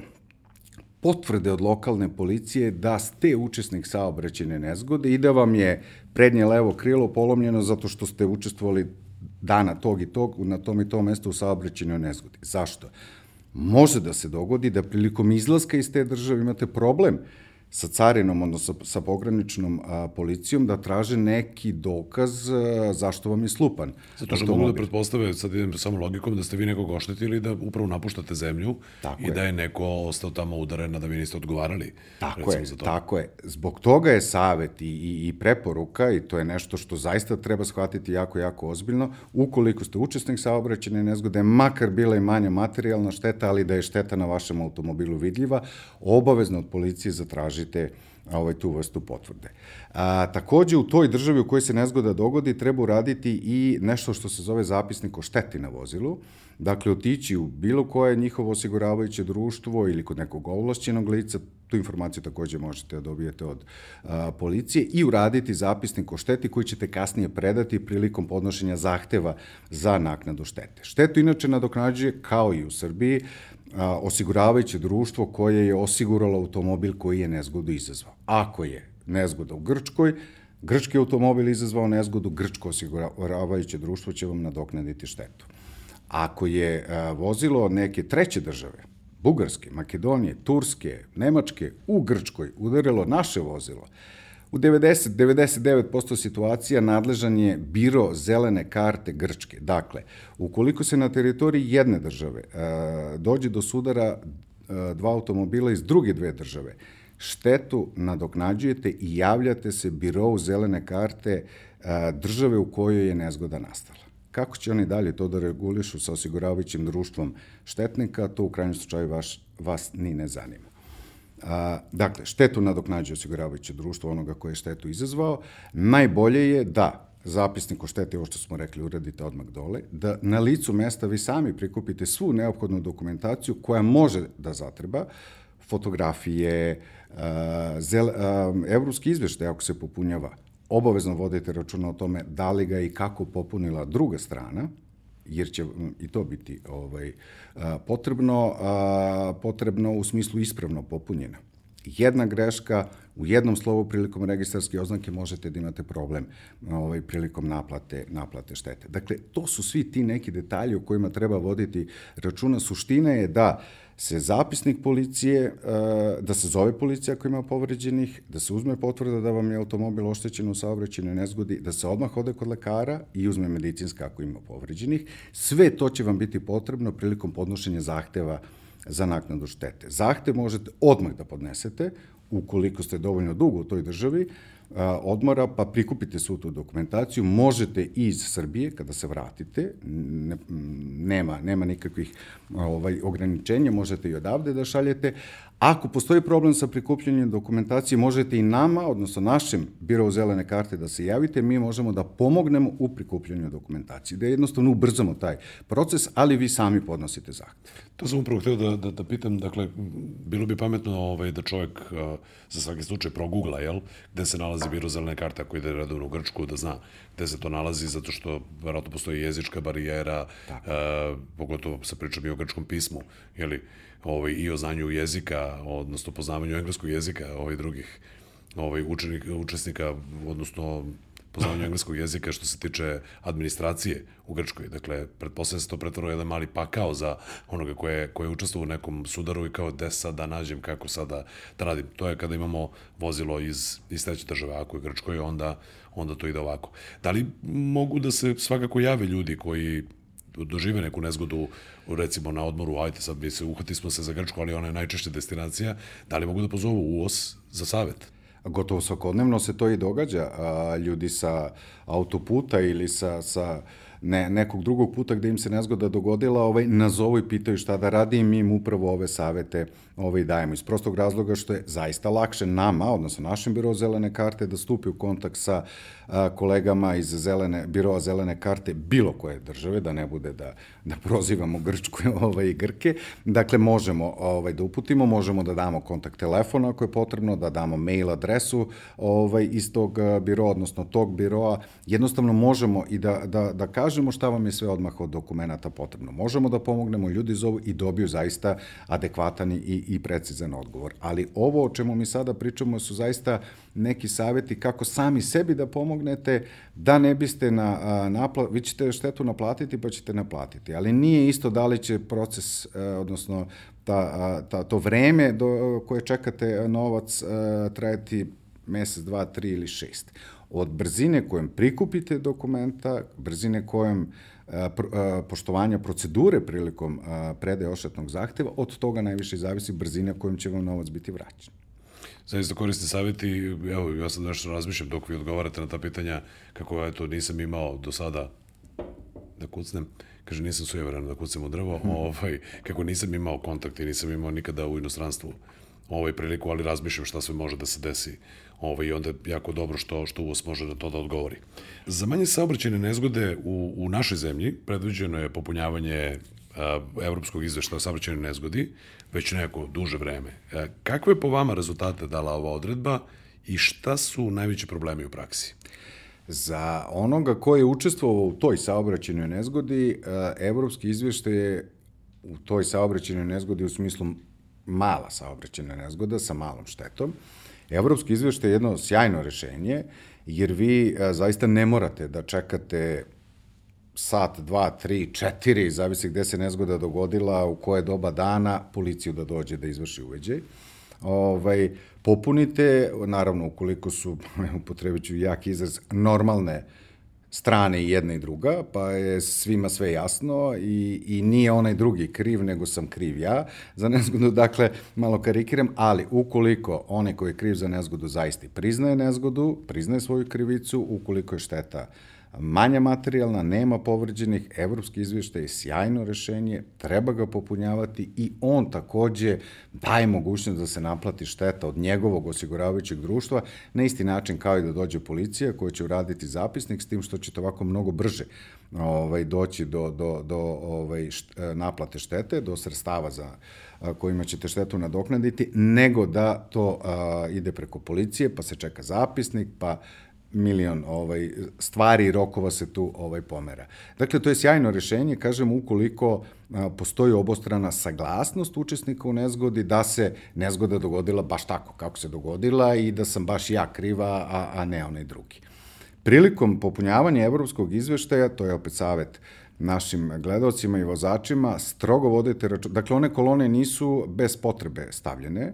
potvrde od lokalne policije da ste učesnik saobraćene nezgode i da vam je prednje levo krilo polomljeno zato što ste učestvovali dana tog i tog na tom i tom mestu u saobraćenoj nezgodi. Zašto? Može da se dogodi da prilikom izlaska iz te države imate problem sa carinom, odnosno sa, sa pograničnom a, policijom, da traže neki dokaz a, zašto vam je slupan. Zato što mogu da pretpostave, sad idem samo logikom, da ste vi nekog oštetili, da upravo napuštate zemlju tako i je. da je neko ostao tamo udaren, a da vi niste odgovarali. Tako je, za to. tako je. Zbog toga je savet i, i, i preporuka, i to je nešto što zaista treba shvatiti jako, jako ozbiljno, ukoliko ste učesnik saobraćene nezgode, makar bila i manja materijalna šteta, ali da je šteta na vašem automobilu vidljiva, obavezno od policije zatraži tražite ovaj, tu vrstu potvrde. A, takođe, u toj državi u kojoj se nezgoda dogodi, treba uraditi i nešto što se zove zapisnik o šteti na vozilu, dakle, otići u bilo koje njihovo osiguravajuće društvo ili kod nekog ovlašćenog lica, tu informaciju takođe možete da dobijete od a, policije i uraditi zapisnik o šteti koji ćete kasnije predati prilikom podnošenja zahteva za naknadu štete. Štetu inače nadoknađuje kao i u Srbiji a, osiguravajuće društvo koje je osiguralo automobil koji je nezgodu izazvao. Ako je nezgoda u Grčkoj, grčki automobil izazvao nezgodu, grčko osiguravajuće društvo će vam nadoknaditi štetu. Ako je a, vozilo neke treće države, Bugarske, Makedonije, Turske, Nemačke, u Grčkoj udarilo naše vozilo, U 90-99% situacija nadležan je biro zelene karte Grčke. Dakle, ukoliko se na teritoriji jedne države e, dođe do sudara e, dva automobila iz druge dve države, štetu nadoknađujete i javljate se birovu zelene karte e, države u kojoj je nezgoda nastala. Kako će oni dalje to da regulišu sa osiguravajućim društvom štetnika, to u krajnjem slučaju vaš, vas ni ne zanima. A, dakle, štetu nadoknađuje osiguravajuće društvo onoga koje je štetu izazvao. Najbolje je da zapisnik o šteti, ovo što smo rekli, uradite odmah dole, da na licu mesta vi sami prikupite svu neophodnu dokumentaciju koja može da zatreba, fotografije, zel, evropski izveštaj ako se popunjava, obavezno vodite računa o tome da li ga i kako popunila druga strana, jer će i to biti ovaj, potrebno, potrebno u smislu ispravno popunjena. Jedna greška u jednom slovu prilikom registarske oznake možete da imate problem ovaj, prilikom naplate, naplate štete. Dakle, to su svi ti neki detalji o kojima treba voditi računa. Suština je da uh, se zapisnik policije, e, da se zove policija ako ima povređenih, da se uzme potvrda da vam je automobil oštećen u saobraćenoj nezgodi, da se odmah ode kod lekara i uzme medicinska ako ima povređenih. Sve to će vam biti potrebno prilikom podnošenja zahteva za naknadu štete. Zahtev možete odmah da podnesete, ukoliko ste dovoljno dugo u toj državi, odmora, pa prikupite svu tu dokumentaciju, možete iz Srbije, kada se vratite, ne, nema, nema nikakvih ovaj, ograničenja, možete i odavde da šaljete, Ako postoji problem sa prikupljanjem dokumentacije, možete i nama, odnosno našem birovu zelene karte da se javite, mi možemo da pomognemo u prikupljanju dokumentacije, da jednostavno ubrzamo taj proces, ali vi sami podnosite zahtev. To sam upravo hteo da, da, da pitam, dakle, bilo bi pametno ovaj, da čovjek uh, za svaki slučaj progugla, jel, gde se nalazi biro zelene karte ako ide redovno u Grčku, da zna gde se to nalazi, zato što verovatno postoji jezička barijera, pogotovo sa pričom i o grčkom pismu, jeli, ovaj, i o znanju jezika, odnosno poznavanju engleskog jezika ovaj, drugih ovaj, učenik, učesnika, odnosno poznavanju engleskog jezika što se tiče administracije u Grčkoj. Dakle, pretpostavljam se to pretvaro jedan mali pakao za onoga koje, koje učestvuje u nekom sudaru i kao gde sad da nađem, kako sada da radim. To je kada imamo vozilo iz, iz treće države, ako je Grčkoj, onda, onda to ide ovako. Da li mogu da se svakako jave ljudi koji dožive neku nezgodu recimo na odmoru, ajte sad mi se uhvati smo se za Grčku, ali ona je najčešća destinacija, da li mogu da pozovu UOS za savet? Gotovo svakodnevno se to i događa. A, ljudi sa autoputa ili sa, sa ne, nekog drugog puta gde im se nezgoda dogodila, ovaj, nazovu i pitaju šta da radi i mi im upravo ove savete ovaj, dajemo. Iz prostog razloga što je zaista lakše nama, odnosno našem biro zelene karte, da stupi u kontakt sa a, kolegama iz zelene, biroa zelene karte bilo koje države, da ne bude da, da prozivamo Grčku *laughs* ovaj, i Grke. Dakle, možemo ovaj, da uputimo, možemo da damo kontakt telefona ako je potrebno, da damo mail adresu ovaj, iz tog biroa, odnosno tog biroa. Jednostavno možemo i da, da, da kažemo šta vam je sve odmah od dokumenta potrebno. Možemo da pomognemo, ljudi zovu i dobiju zaista adekvatan i i precizan odgovor. Ali ovo o čemu mi sada pričamo su zaista neki saveti kako sami sebi da pomognete, da ne biste na, napla, vi ćete štetu naplatiti pa ćete naplatiti, ali nije isto da li će proces, e, odnosno ta, ta, to vreme do koje čekate novac e, trajati mesec, dva, tri ili šest. Od brzine kojom prikupite dokumenta, brzine kojom poštovanja procedure prilikom predaje ošetnog zahteva, od toga najviše zavisi brzina kojom će vam novac biti vraćen. Zaista korisni savjeti, evo, ja sad nešto razmišljam dok vi odgovarate na ta pitanja, kako ja to nisam imao do sada da kucnem, kaže nisam sujeveran da kucnem u drvo, hmm. *laughs* ovaj, kako nisam imao kontakt i nisam imao nikada u inostranstvu ovaj priliku, ali razmišljam šta sve može da se desi ovaj, onda je jako dobro što, što UOS može na to da odgovori. Za manje saobraćene nezgode u, u našoj zemlji predviđeno je popunjavanje a, evropskog izveštaja o saobraćenoj nezgodi već neko duže vreme. A, kakve po vama rezultate dala ova odredba i šta su najveći problemi u praksi? Za onoga ko je učestvovao u toj saobraćenoj nezgodi, evropski izveštaj je u toj saobraćenoj nezgodi u smislu mala saobraćena nezgoda sa malom štetom, Evropski izveštaj je jedno sjajno rešenje, jer vi e, zaista ne morate da čekate sat, dva, tri, četiri, zavisi gde se nezgoda dogodila, u koje doba dana, policiju da dođe da izvrši uveđaj. Ovaj, popunite, naravno, ukoliko su, *laughs* upotrebit ću jak izraz, normalne uh, strane i jedna i druga, pa je svima sve jasno i, i nije onaj drugi kriv, nego sam kriv ja za nezgodu, *laughs* dakle, malo karikiram, ali ukoliko onaj koji je kriv za nezgodu zaista priznaje nezgodu, priznaje svoju krivicu, ukoliko je šteta manja materijalna, nema povređenih, evropski izvještaj je sjajno rešenje, treba ga popunjavati i on takođe daje mogućnost da se naplati šteta od njegovog osiguravajućeg društva na isti način kao i da dođe policija koja će uraditi zapisnik s tim što ćete ovako mnogo brže ovaj, doći do, do, do ovaj, št, naplate štete, do sredstava za kojima ćete štetu nadoknaditi, nego da to a, ide preko policije, pa se čeka zapisnik, pa milion ovaj, stvari i rokova se tu ovaj pomera. Dakle, to je sjajno rešenje, kažem, ukoliko postoji obostrana saglasnost učesnika u nezgodi da se nezgoda dogodila baš tako kako se dogodila i da sam baš ja kriva, a, a ne onaj drugi. Prilikom popunjavanja evropskog izveštaja, to je opet savet našim gledalcima i vozačima, strogo vodite račun. Dakle, one kolone nisu bez potrebe stavljene,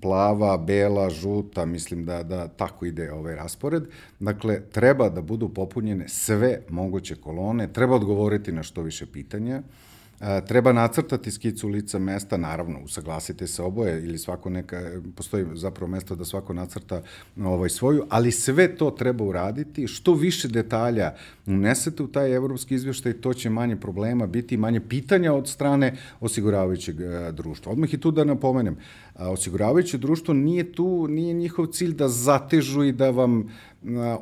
plava, bela, žuta, mislim da, da tako ide ovaj raspored. Dakle, treba da budu popunjene sve moguće kolone, treba odgovoriti na što više pitanja, Treba nacrtati skicu lica mesta, naravno, usaglasite se oboje ili svako neka, postoji zapravo mesto da svako nacrta ovaj, svoju, ali sve to treba uraditi. Što više detalja unesete u taj evropski izveštaj, to će manje problema biti, manje pitanja od strane osiguravajućeg e, društva. Odmah i tu da napomenem, osiguravajuće društvo nije tu, nije njihov cilj da zatežu i da vam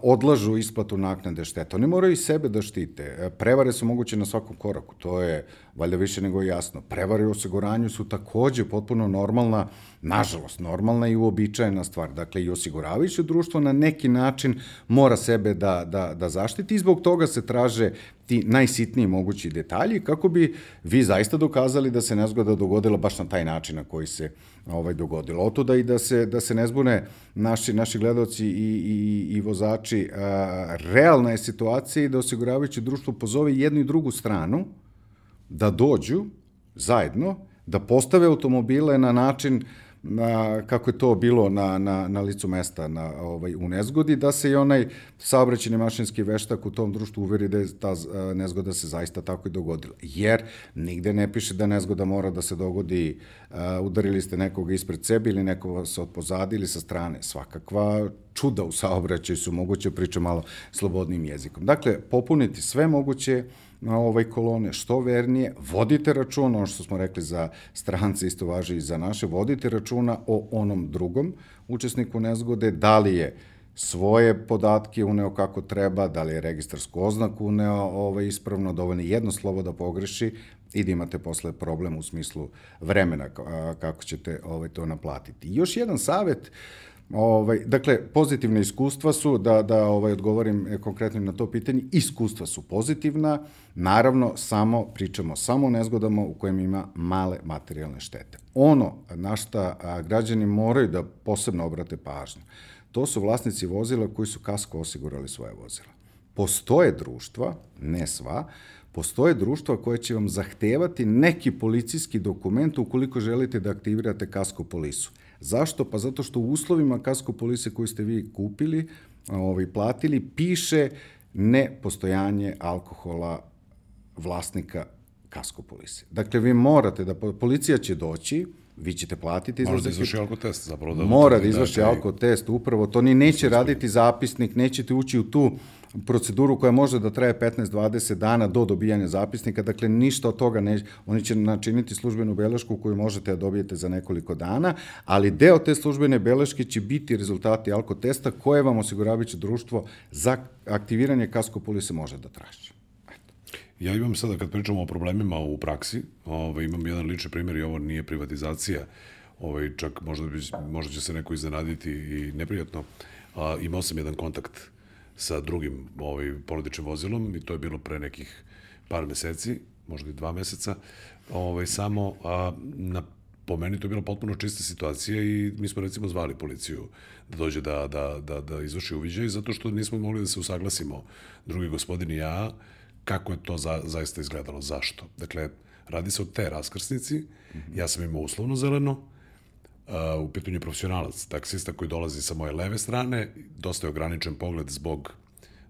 odlažu isplatu naknade šteta. Oni moraju i sebe da štite. E, prevare su moguće na svakom koraku, to je valjda više nego jasno. Prevare u osiguranju su takođe potpuno normalna, nažalost, normalna i uobičajena stvar. Dakle, i osiguravajuće društvo na neki način mora sebe da, da, da zaštiti i zbog toga se traže ti najsitniji mogući detalji kako bi vi zaista dokazali da se nezgoda dogodila baš na taj način na koji se ovaj dogodilo. Oto da i da se da se ne zbune naši naši gledaoci i i i vozači, a, realna je situacija i da osiguravajuće društvo pozove jednu i drugu stranu da dođu zajedno, da postave automobile na način na, kako je to bilo na, na, na licu mesta na, ovaj, u nezgodi, da se i onaj saobraćeni mašinski veštak u tom društvu uveri da je ta nezgoda se zaista tako i dogodila. Jer nigde ne piše da nezgoda mora da se dogodi, uh, udarili ste nekoga ispred sebe ili nekoga se od pozadi ili sa strane. Svakakva čuda u saobraćaju su moguće, pričam malo slobodnim jezikom. Dakle, popuniti sve moguće na ovaj kolone što vernije, vodite računa, ono što smo rekli za strance isto važi i za naše, vodite računa o onom drugom učesniku nezgode, da li je svoje podatke uneo kako treba, da li je registarsku oznaku uneo ovaj, ispravno, dovoljno jedno slovo da pogreši i da imate posle problem u smislu vremena kako ćete ovaj, to naplatiti. I još jedan savet, Ovaj, dakle, pozitivne iskustva su, da, da ovaj, odgovorim e, konkretno na to pitanje, iskustva su pozitivna, naravno, samo pričamo samo o nezgodama u kojem ima male materijalne štete. Ono na šta građani moraju da posebno obrate pažnju, to su vlasnici vozila koji su kasko osigurali svoje vozila. Postoje društva, ne sva, postoje društva koje će vam zahtevati neki policijski dokument ukoliko želite da aktivirate kasko polisu. Zašto? Pa zato što u uslovima kasko polise koju ste vi kupili, ovaj, platili, piše nepostojanje alkohola vlasnika kasko polise. Dakle, vi morate da, policija će doći, vi ćete platiti izlazak. Mora da izvrši alkotest, zapravo. Da mora da izvrši da, alkotest, upravo to. Ni neće raditi zapisnik, nećete ući u tu proceduru koja može da traje 15-20 dana do dobijanja zapisnika, dakle ništa od toga ne, oni će načiniti službenu belešku koju možete da dobijete za nekoliko dana, ali deo te službene beleške će biti rezultati alkotesta koje vam osiguravajuće društvo za aktiviranje kasko polise može da traži. Ja imam sada, kad pričamo o problemima u praksi, ovaj, imam jedan lični primjer i ovo nije privatizacija, ovaj, čak možda, bi, možda će se neko iznenaditi i neprijatno. A, imao sam jedan kontakt sa drugim ovaj, porodičnim vozilom i to je bilo pre nekih par meseci, možda i dva meseca, ovaj, samo a, na po meni to je bila potpuno čista situacija i mi smo recimo zvali policiju da dođe da, da, da, da izvrši uviđaj zato što nismo mogli da se usaglasimo drugi gospodin i ja kako je to za, zaista izgledalo, zašto. Dakle, radi se o te raskrsnici, ja sam imao uslovno zeleno, u pitanju je profesionalac, taksista koji dolazi sa moje leve strane, dosta je ograničen pogled zbog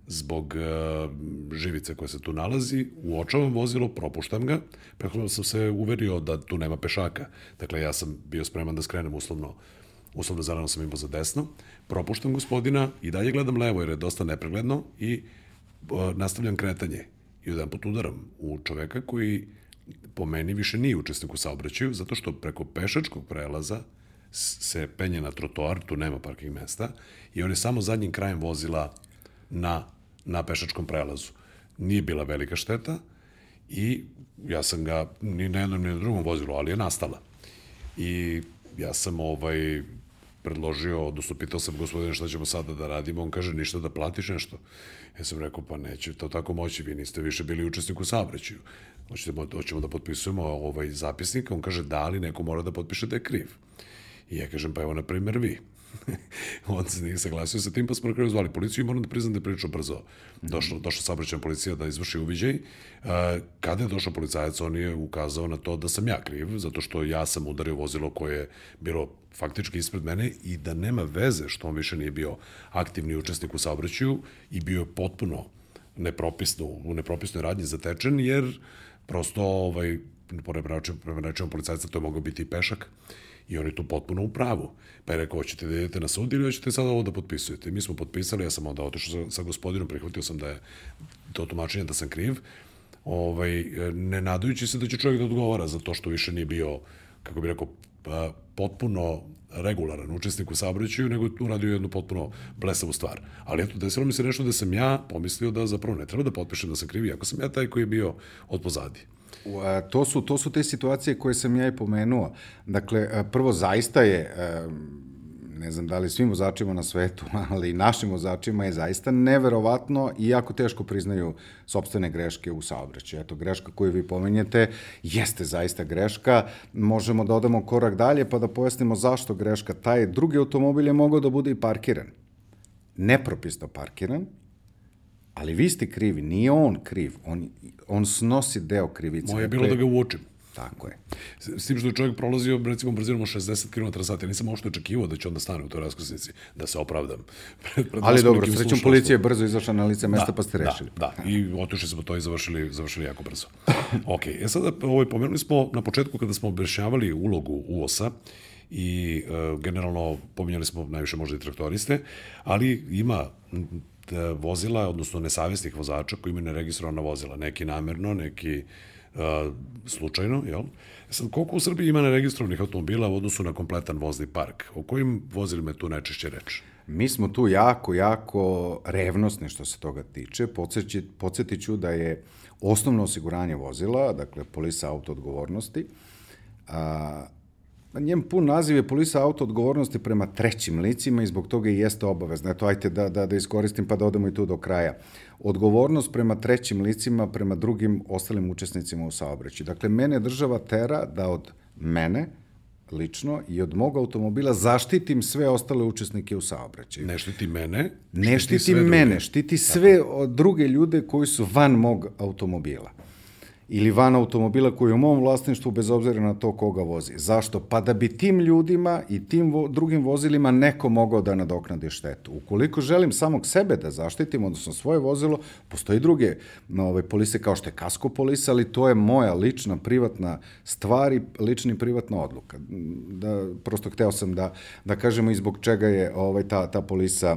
zbog uh, živice koja se tu nalazi, uočavam vozilo, propuštam ga, preko sam se uverio da tu nema pešaka. Dakle, ja sam bio spreman da skrenem uslovno, uslovno zeleno sam imao za desno, propuštam gospodina i dalje gledam levo jer je dosta nepregledno i uh, nastavljam kretanje i jedan put udaram u čoveka koji po meni više nije učesnik u saobraćaju, zato što preko pešačkog prelaza se penje na trotoar, tu nema parking mesta, i on je samo zadnjim krajem vozila na, na pešačkom prelazu. Nije bila velika šteta i ja sam ga ni na jednom ni na drugom vozilu, ali je nastala. I ja sam ovaj predložio, odnosno pitao sam gospodine šta ćemo sada da radimo, on kaže ništa da platiš nešto. Ja sam rekao pa neće to tako moći, vi niste više bili učesnik u saobraćaju. Hoćemo, hoćemo da potpisujemo ovaj zapisnik, on kaže da li neko mora da potpiše da je kriv. I ja kažem pa evo na primer vi. *laughs* on se nije saglasio sa tim, pa smo na kraju zvali policiju i moram da priznam da je prilično brzo došla, došla saobraćajna policija da izvrši uviđaj. Kada je došao policajac, on je ukazao na to da sam ja kriv, zato što ja sam udario vozilo koje je bilo faktički ispred mene i da nema veze što on više nije bio aktivni učesnik u saobraćaju i bio je potpuno nepropisno, u nepropisnoj radnji zatečen, jer prosto ovaj, prema rečima policajca to je mogao biti i pešak I on je tu potpuno u pravu. Pa je rekao, hoćete da idete na sud ili hoćete sada ovo da potpisujete? Mi smo potpisali, ja sam onda otišao sa, sa gospodinom, prihvatio sam da je to tumačenje da sam kriv, ovaj, ne nadajući se da će čovjek da odgovara za to što više nije bio, kako bi rekao, pa, potpuno regularan učesnik u saobraćaju, nego je uradio jednu potpuno blesavu stvar. Ali eto, desilo mi se nešto da sam ja pomislio da zapravo ne treba da potpišem da sam kriv, ako sam ja taj koji je bio od pozadi. To su, to su te situacije koje sam ja i pomenuo. Dakle, prvo zaista je ne znam da li svim vozačima na svetu, *laughs* ali i našim vozačima je zaista neverovatno i jako teško priznaju sobstvene greške u saobraćaju. Eto, greška koju vi pomenjete jeste zaista greška. Možemo da odamo korak dalje pa da pojasnimo zašto greška. Taj drugi automobil je mogao da bude i parkiran. Nepropisno parkiran, ali vi ste krivi, nije on kriv, on, on snosi deo krivice. Moje je bilo da ga uočim. Tako je. S s tim što je čovjek prolazio, recimo, brzinom od 60 km h Ja nisam uopšte očekivao da će onda stane u toj raskrsnici, da se opravdam. *laughs* Pred, pred Ali dobro, srećom policija je brzo izašla na lice mesta pa ste rešili. Da, da, i otišli smo to i završili, završili jako brzo. *laughs* ok, e sada ovaj, pomenuli smo na početku kada smo objašnjavali ulogu UOS-a i e, generalno pominjali smo najviše možda i traktoriste, ali ima da, vozila, odnosno nesavjesnih vozača koji imaju neregistrovana vozila, neki namerno, neki uh, slučajno, jel? E Sad, koliko u Srbiji ima neregistrovanih automobila u odnosu na kompletan vozni park? O kojim vozilima je tu najčešće reč? Mi smo tu jako, jako revnosni što se toga tiče. Podsjeti, podsjetit ću da je osnovno osiguranje vozila, dakle polisa auto odgovornosti, a, njem pun naziv je polisa auto odgovornosti prema trećim licima i zbog toga i jeste obavezno. Eto, ajte da, da, da iskoristim pa da odemo i tu do kraja. Odgovornost prema trećim licima, prema drugim ostalim učesnicima u saobraćaju. Dakle, mene država tera da od mene, lično i od mog automobila zaštitim sve ostale učesnike u saobraćaju. Ne štiti mene, Ne štiti, sve druge. mene, štiti sve od druge ljude koji su van mog automobila. Ili van automobila koji je u mom vlasništvu bez obzira na to koga vozi. Zašto? Pa da bi tim ljudima i tim vo, drugim vozilima neko mogao da nadoknadi štetu. Ukoliko želim samog sebe da zaštitim, odnosno svoje vozilo, postoji druge no, ove, polise kao što je kasko polisa, ali to je moja lična, privatna stvar i lična i privatna odluka. Da, prosto hteo sam da, da kažemo i zbog čega je ovaj, ta, ta polisa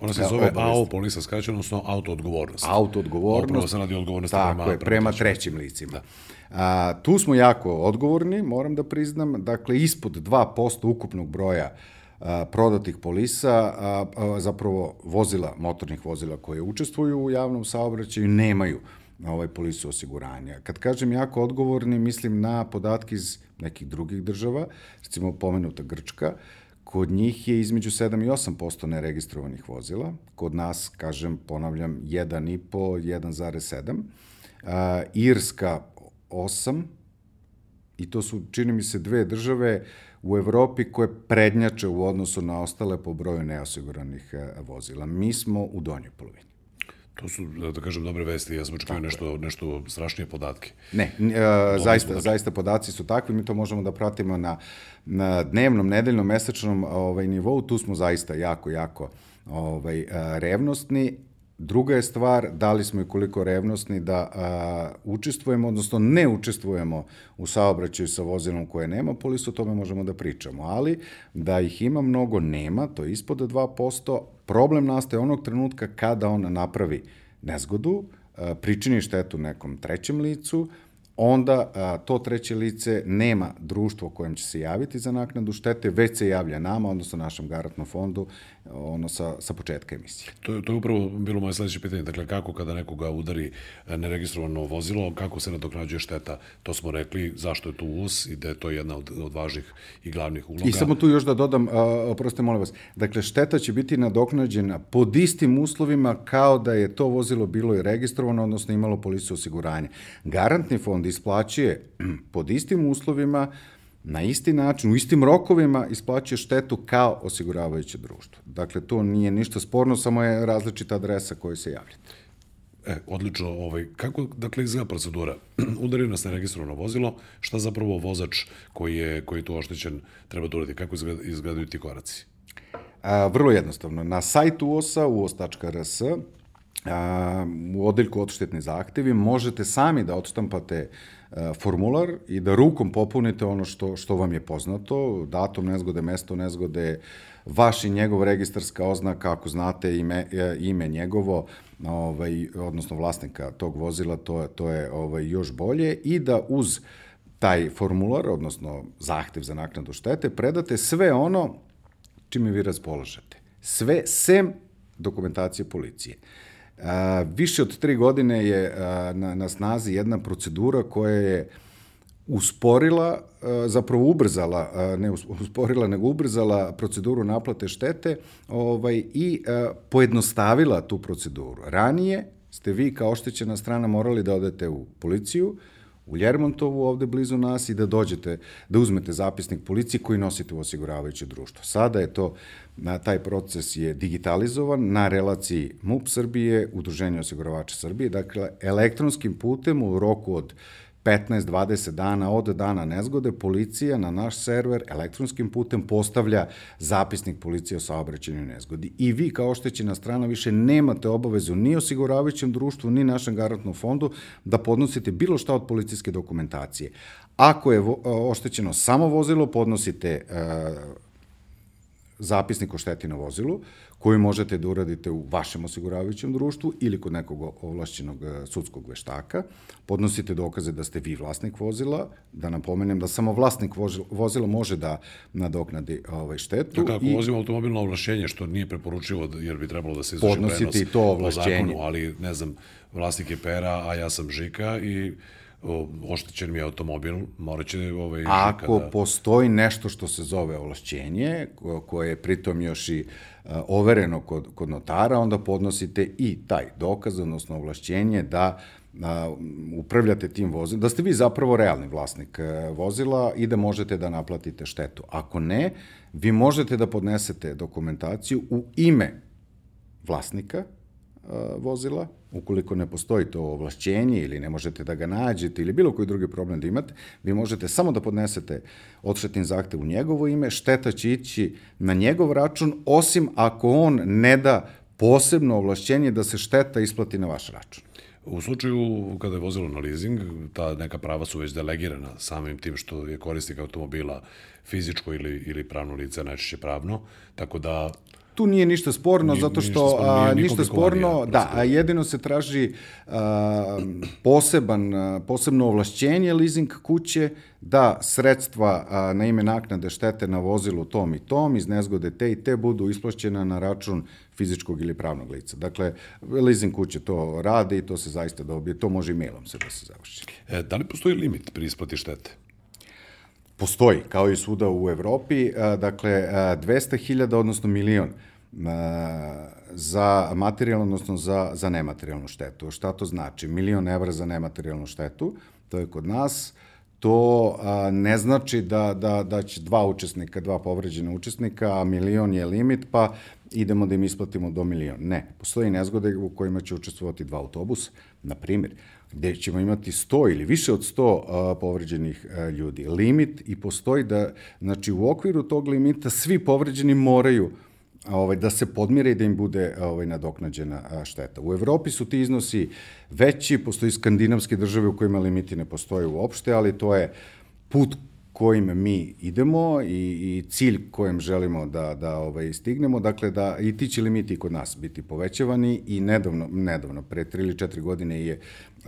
Ona se zove. AO, polisa skraćeno, odnosno auto odgovornost. auto odgovornost. Upravo se radi o odgovornosti Tako prema, je, prema trećim licima. Da. A, tu smo jako odgovorni, moram da priznam, dakle ispod 2% ukupnog broja a, prodatih polisa, a, a, zapravo vozila, motornih vozila koje učestvuju u javnom saobraćaju, nemaju ovaj polisu osiguranja. Kad kažem jako odgovorni, mislim na podatke iz nekih drugih država, recimo pomenuta Grčka, Kod njih je između 7 i 8% neregistrovanih vozila. Kod nas, kažem, ponavljam, 1,5, 1,7. Uh, Irska 8, i to su, čini mi se, dve države u Evropi koje prednjače u odnosu na ostale po broju neosiguranih eh, vozila. Mi smo u donjoj polovini. To su, da kažem, dobre vesti. Ja sam očekio nešto, nešto strašnije podatke. Ne, e, zaista, zaista podaci su takvi, mi to možemo da pratimo na, na dnevnom, nedeljnom, mesečnom ovaj, nivou, tu smo zaista jako, jako ovaj, e, revnostni. Druga je stvar, da li smo i koliko revnosni da a, učestvujemo, odnosno ne učestvujemo u saobraćaju sa vozilom koje nema polisu, o tome možemo da pričamo, ali da ih ima mnogo, nema, to je ispod 2%. Problem nastaje onog trenutka kada on napravi nezgodu, a, pričini štetu nekom trećem licu, onda a, to treće lice nema društvo kojem će se javiti za naknadu štete, već se javlja nama, odnosno našem garantnom fondu, ono sa, sa početka emisije. To, to je upravo bilo moje sledeće pitanje. Dakle, kako kada nekoga udari neregistrovano vozilo, kako se nadoknađuje šteta? To smo rekli, zašto je tu US i da je to jedna od, od važnih i glavnih uloga. I samo tu još da dodam, oprostite, molim vas, dakle, šteta će biti nadoknađena pod istim uslovima kao da je to vozilo bilo i registrovano, odnosno imalo polisu osiguranja. Garantni fond isplaćuje *clears throat* pod istim uslovima, na isti način, u istim rokovima isplaćuje štetu kao osiguravajuće društvo. Dakle, to nije ništa sporno, samo je različita adresa koju se javljate. E, odlično. Ovaj, kako, dakle, izgleda procedura? *clears throat* Udari nas neregistrovano vozilo, šta zapravo vozač koji je, koji je tu oštećen treba da uradi? Kako izgled, izgledaju ti koraci? A, vrlo jednostavno. Na sajtu UOS-a, uos.rs, a, u odeljku odštetni zahtevi možete sami da odštampate a, formular i da rukom popunite ono što, što vam je poznato, datum nezgode, mesto nezgode, vaš i njegov registarska oznaka, ako znate ime, e, ime njegovo, ovaj, odnosno vlasnika tog vozila, to, to je ovaj, još bolje i da uz taj formular, odnosno zahtev za naknadu štete, predate sve ono čime vi raspolažete. Sve sem dokumentacije policije. A, više od tri godine je na, na snazi jedna procedura koja je usporila, zapravo ubrzala, ne usporila, nego ubrzala proceduru naplate štete ovaj, i pojednostavila tu proceduru. Ranije ste vi kao oštećena strana morali da odete u policiju, u Ljermontovu ovde blizu nas i da dođete, da uzmete zapisnik policije koji nosite u osiguravajuće društvo. Sada je to, na, taj proces je digitalizovan na relaciji MUP Srbije, Udruženje osiguravača Srbije, dakle elektronskim putem u roku od 15-20 dana od dana nezgode, policija na naš server elektronskim putem postavlja zapisnik policije o saobraćenju nezgodi. I vi kao oštećena strana više nemate obavezu ni osiguravajućem društvu, ni našem garantnom fondu da podnosite bilo šta od policijske dokumentacije. Ako je oštećeno samo vozilo, podnosite e, zapisnik o šteti na vozilu, koju možete da uradite u vašem osiguravajućem društvu ili kod nekog ovlašćenog e, sudskog veštaka. Podnosite dokaze da ste vi vlasnik vozila, da napomenem da samo vlasnik vozila može da nadoknadi ovaj štetu. Dakle, ako i... vozimo automobilno ovlašćenje, što nije preporučivo jer bi trebalo da se izvrši prenos to ovlašćenje. zakonu, ali ne znam, vlasnik je pera, a ja sam Žika i oštećen mi je automobil, morat će ovaj, Ako da... postoji nešto što se zove ovlašćenje, koje je pritom još i overeno kod, kod notara, onda podnosite i taj dokaz, odnosno ovlašćenje da a, upravljate tim vozilom, da ste vi zapravo realni vlasnik e, vozila i da možete da naplatite štetu. Ako ne, vi možete da podnesete dokumentaciju u ime vlasnika, vozila, ukoliko ne postoji to ovlašćenje ili ne možete da ga nađete ili bilo koji drugi problem da imate, vi možete samo da podnesete odštetni zahtev u njegovo ime, šteta će ići na njegov račun, osim ako on ne da posebno ovlašćenje da se šteta isplati na vaš račun. U slučaju kada je vozilo na leasing, ta neka prava su već delegirana samim tim što je korisnik automobila fizičko ili, ili pravno lice, najčešće pravno, tako da Tu nije ništa sporno, nije, zato što ništa sporno, a, ništa sporno da, a jedino se traži a, poseban, a, posebno ovlašćenje leasing kuće da sredstva a, na ime naknade štete na vozilu tom i tom iz nezgode te i te budu isplaćena na račun fizičkog ili pravnog lica. Dakle, leasing kuće to rade i to se zaista dobije, to može i mailom se da se završi. E, da li postoji limit pri isplati štete? Postoji, kao i svuda u Evropi, dakle, 200.000, odnosno milion za materijalnu, odnosno za, za nematerijalnu štetu. Šta to znači? Milion evra za nematerijalnu štetu, to je kod nas, to a, ne znači da, da, da će dva učesnika, dva povređena učesnika, a milion je limit, pa idemo da im isplatimo do milion. Ne, postoji nezgode u kojima će učestvovati dva autobusa, na primjer gde ćemo imati 100 ili više od 100 a, povređenih a, ljudi. Limit i postoji da, znači u okviru tog limita svi povređeni moraju ovaj, da se podmire i da im bude ovaj, nadoknađena šteta. U Evropi su ti iznosi veći, postoji skandinavske države u kojima limiti ne postoje uopšte, ali to je put kojim mi idemo i, i cilj kojem želimo da, da ovaj, stignemo, dakle da i ti će limiti kod nas biti povećavani i nedavno, nedavno pre 3 ili 4 godine je,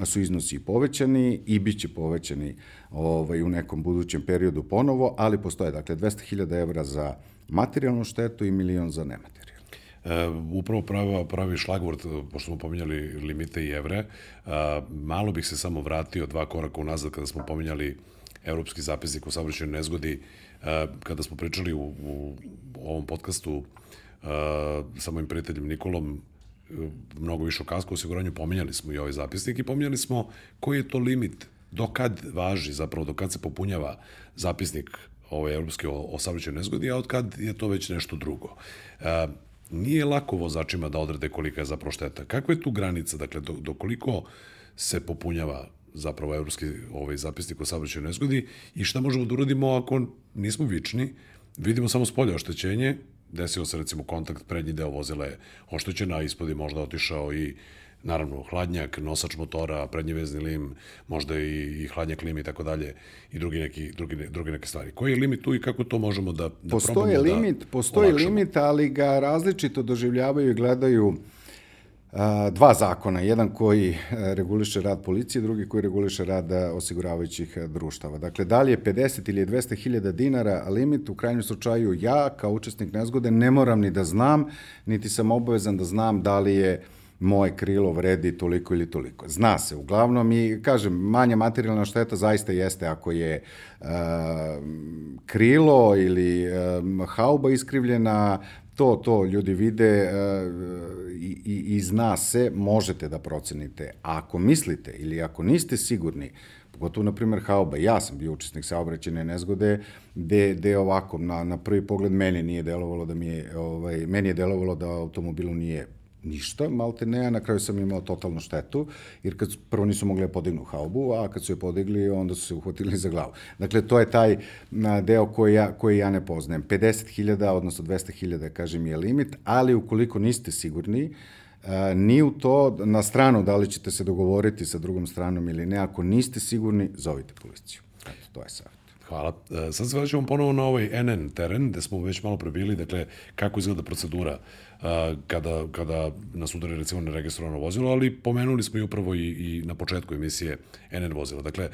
su iznosi povećani i bit će povećani ovaj, u nekom budućem periodu ponovo, ali postoje dakle 200.000 evra za materijalnu štetu i milion za nematerijalnu. E, upravo prava, pravi šlagvort, pošto smo pominjali limite i evre, a, malo bih se samo vratio dva koraka unazad kada smo pominjali Evropski zapisnik o saobraćajnoj nezgodi, a, kada smo pričali u, u ovom podcastu a, sa mojim prijateljem Nikolom, mnogo više o kasko osiguranju, pominjali smo i ovaj zapisnik i pominjali smo koji je to limit, do kad važi, zapravo do kad se popunjava zapisnik ove evropske o, o saobraćajnoj nezgodi, a od kad je to već nešto drugo. E, nije lako vozačima da odrede kolika je zapravo šteta. Kakva je tu granica? Dakle, do, do koliko se popunjava zapravo evropski ovaj zapisnik o saobraćajnoj nezgodi i šta možemo da uradimo ako nismo vični, vidimo samo spolje oštećenje, desio se recimo kontakt, prednji deo vozila je oštećen, a ispod je možda otišao i naravno hladnjak, nosač motora, prednji vezni lim, možda i, i hladnjak lim i tako dalje i drugi neki, drugi, drugi neke stvari. Koji je limit tu i kako to možemo da, da postoji limit, da Postoji olakšamo? limit, ali ga različito doživljavaju i gledaju a, dva zakona. Jedan koji e, reguliše rad policije, drugi koji reguliše rad e, osiguravajućih e, društava. Dakle, da li je 50 ili je 200 hiljada dinara limit, u krajnjem slučaju ja, kao učesnik nezgode, ne moram ni da znam, niti sam obavezan da znam da li je moje krilo vredi toliko ili toliko. Zna se, uglavnom i, kažem, manja materijalna šteta zaista jeste ako je uh, krilo ili uh, hauba iskrivljena, to, to ljudi vide uh, i, i, i zna se, možete da procenite. A ako mislite ili ako niste sigurni, pogotovo, na primjer, hauba, ja sam bio učesnik saobraćene nezgode, gde, gde ovako, na, na prvi pogled meni nije delovalo da mi je, ovaj, meni je delovalo da automobilu nije ništa, malte ne, a na kraju sam imao totalnu štetu, jer kad prvo nisu mogli da podignu haubu, a kad su je podigli, onda su se uhvatili za glavu. Dakle, to je taj deo koji ja, koji ja ne poznajem. 50.000, odnosno 200.000, kažem, je limit, ali ukoliko niste sigurni, ni u to, na stranu da li ćete se dogovoriti sa drugom stranom ili ne, ako niste sigurni, zovite policiju. Eto, to je savjet. Hvala. E, sad se vraćamo ponovo na ovaj NN teren, gde smo već malo prebili, dakle, kako izgleda procedura kada, kada nas udari recimo na registrovano vozilo, ali pomenuli smo i upravo i, i na početku emisije NN vozila. Dakle,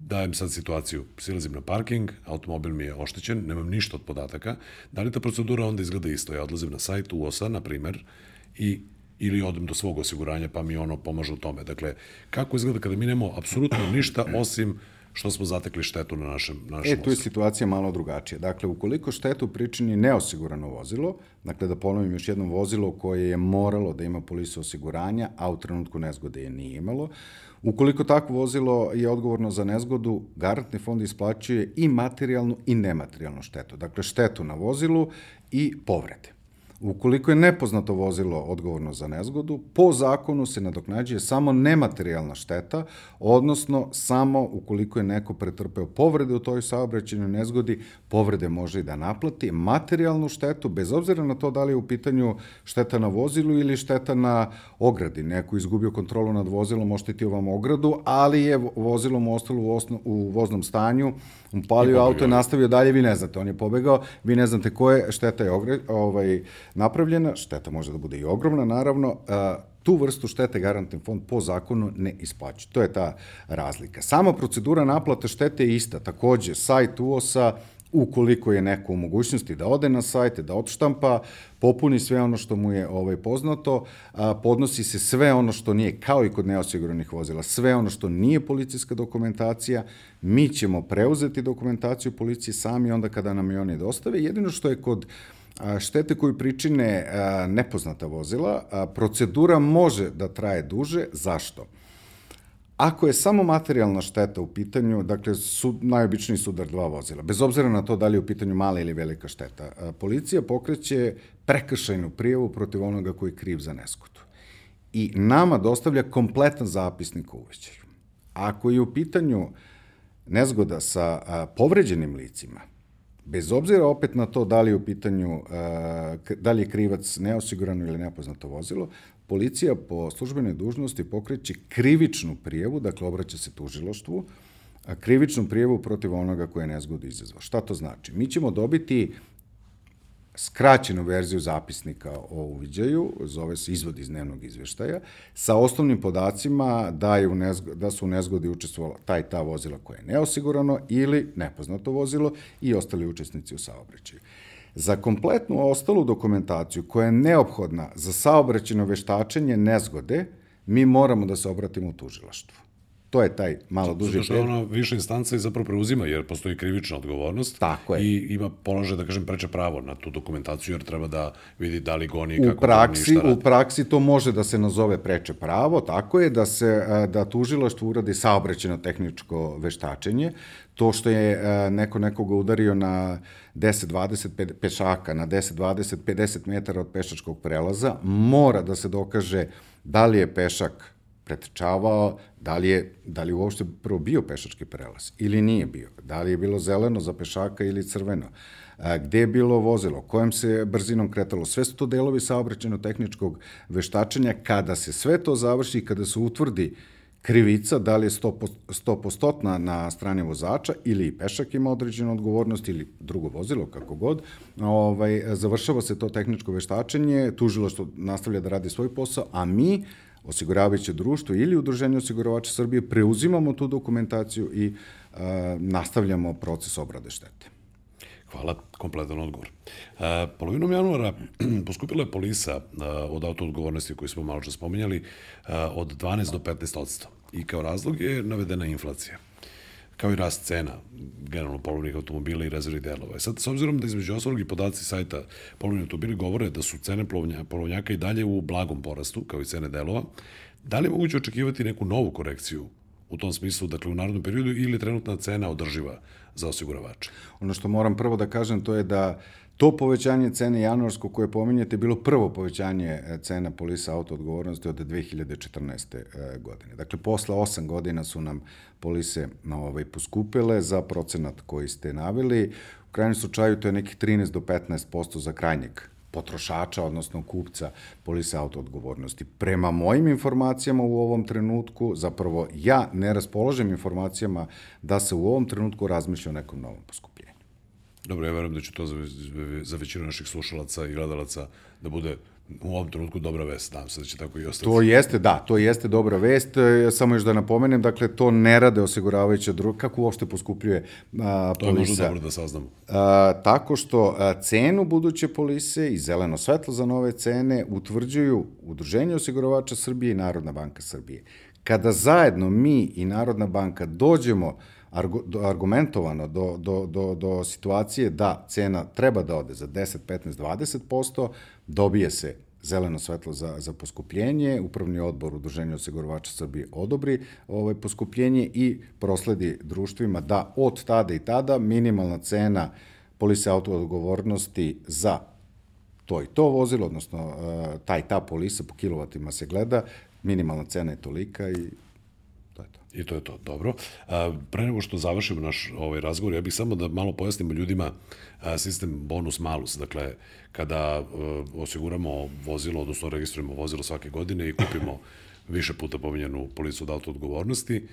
dajem sad situaciju, silazim na parking, automobil mi je oštećen, nemam ništa od podataka, da li ta procedura onda izgleda isto? Ja odlazim na sajt UOS-a, na primer, i ili odem do svog osiguranja pa mi ono pomaže u tome. Dakle, kako izgleda kada mi nemamo apsolutno ništa osim što smo zatekli štetu na našem, na našem E, tu je situacija malo drugačija. Dakle, ukoliko štetu pričini neosigurano vozilo, dakle da ponovim još jedno vozilo koje je moralo da ima polisu osiguranja, a u trenutku nezgode je nije imalo, ukoliko takvo vozilo je odgovorno za nezgodu, garantni fond isplaćuje i materijalnu i nematerijalnu štetu. Dakle, štetu na vozilu i povrede. Ukoliko je nepoznato vozilo odgovorno za nezgodu, po zakonu se nadoknađuje samo nematerijalna šteta, odnosno samo ukoliko je neko pretrpeo povrede u toj saobraćenju nezgodi, povrede može i da naplati. Materijalnu štetu, bez obzira na to da li je u pitanju šteta na vozilu ili šteta na ogradi. Neko izgubio kontrolu nad vozilom, oštetio vam ogradu, ali je vozilo mu ostalo u, osno, u voznom stanju, palio auto i nastavio dalje, vi ne znate, on je pobegao, vi ne znate koje šteta je ogre, ovaj, napravljena, šteta može da bude i ogromna, naravno, tu vrstu štete garantni fond po zakonu ne isplaćuje. To je ta razlika. Sama procedura naplate štete je ista. Takođe, sajt UOS-a, ukoliko je neko u mogućnosti da ode na sajte, da odštampa, popuni sve ono što mu je ovaj poznato, podnosi se sve ono što nije, kao i kod neosiguranih vozila, sve ono što nije policijska dokumentacija, mi ćemo preuzeti dokumentaciju policije sami onda kada nam je oni dostave. Jedino što je kod štete koju pričine nepoznata vozila, procedura može da traje duže. Zašto? Ako je samo materijalna šteta u pitanju, dakle, su, najobičniji sudar dva vozila, bez obzira na to da li je u pitanju mala ili velika šteta, policija pokreće prekršajnu prijavu protiv onoga koji je kriv za neskutu. I nama dostavlja kompletan zapisnik o uvećaju. Ako je u pitanju nezgoda sa povređenim licima, bez obzira opet na to da li je u pitanju, da li je krivac neosigurano ili nepoznato vozilo, policija po službenoj dužnosti pokreće krivičnu prijevu, dakle obraća se tužiloštvu, krivičnu prijevu protiv onoga koje je nezgodu izazvao. Šta to znači? Mi ćemo dobiti skraćenu verziju zapisnika o uviđaju, zove se izvod iz dnevnog izveštaja, sa osnovnim podacima da, je u nezgo, da su u nezgodi učestvovala taj ta vozila koje je neosigurano ili nepoznato vozilo i ostali učesnici u saobraćaju. Za kompletnu ostalu dokumentaciju koja je neophodna za saobraćeno veštačenje nezgode, mi moramo da se obratimo u tužilaštvu. To je taj malo duži Zato što ona viša instanca i zapravo preuzima, jer postoji krivična odgovornost. Tako je. I ima položaj, da kažem, preče pravo na tu dokumentaciju, jer treba da vidi da li goni i kako u praksi, radi. U praksi to može da se nazove preče pravo, tako je da se da tužilaštvo uradi saobraćeno tehničko veštačenje, to što je neko nekoga udario na 10, 20 pešaka, na 10, 20, 50 metara od pešačkog prelaza, mora da se dokaže da li je pešak pretrčavao, da li je, da li uopšte prvo bio pešački prelaz ili nije bio, da li je bilo zeleno za pešaka ili crveno, a, gde je bilo vozilo, kojom se brzinom kretalo, sve su to delovi saobraćeno-tehničkog veštačenja, kada se sve to završi, kada se utvrdi krivica, da li je 100%, na, na strani vozača ili pešak ima određenu odgovornost ili drugo vozilo, kako god, ovaj, završava se to tehničko veštačenje, tužilo što nastavlja da radi svoj posao, a mi osiguravajuće društvo ili udruženje osiguravača Srbije preuzimamo tu dokumentaciju i a, nastavljamo proces obrade štete. Hvala, kompletan odgovor. E, polovinom januara *clears throat* poskupila je polisa e, od auto odgovornosti koju smo malo čas spominjali e, od 12 do 15 odsto. I kao razlog je navedena inflacija kao i rast cena generalno polovnih automobila i rezervnih delova. Sad, s obzirom da između ostalog i podaci sajta polovnih automobila govore da su cene polovnjaka i dalje u blagom porastu, kao i cene delova, da li je moguće očekivati neku novu korekciju u tom smislu, dakle u narodnom periodu ili trenutna cena održiva za osiguravače? Ono što moram prvo da kažem to je da To povećanje cene januarsko koje pominjete je bilo prvo povećanje e, cena polisa auto odgovornosti od 2014. E, godine. Dakle, posle 8 godina su nam polise ovaj, poskupile za procenat koji ste navili. U krajnjem slučaju to je nekih 13 do 15% za krajnjeg potrošača, odnosno kupca polisa auto odgovornosti. Prema mojim informacijama u ovom trenutku, zapravo ja ne raspoložem informacijama da se u ovom trenutku razmišlja o nekom novom poskupljenju. Dobro, ja verujem da će to za, za većinu naših slušalaca i gledalaca da bude u ovom trenutku dobra vest, nadam se da će tako i ostati. To jeste, da, to jeste dobra vest, e, samo još da napomenem, dakle, to ne rade osiguravajuća druga, kako uopšte poskupljuje a, polisa. To je možda dobro da saznamo. A, tako što a, cenu buduće polise i zeleno svetlo za nove cene utvrđuju Udruženje osiguravača Srbije i Narodna banka Srbije. Kada zajedno mi i Narodna banka dođemo argumentovano do, do, do, do situacije da cena treba da ode za 10, 15, 20%, dobije se zeleno svetlo za, za poskupljenje, upravni odbor Udruženja osiguravača Srbije odobri ovaj poskupljenje i prosledi društvima da od tada i tada minimalna cena polise auto odgovornosti za to i to vozilo, odnosno eh, taj ta polisa po kilovatima se gleda, minimalna cena je tolika i. I to je to, dobro. A, pre nego što završimo naš ovaj razgovor, ja bih samo da malo pojasnimo ljudima a, sistem bonus malus. Dakle, kada a, osiguramo vozilo, odnosno registrujemo vozilo svake godine i kupimo *laughs* više puta pominjenu policu od auto odgovornosti,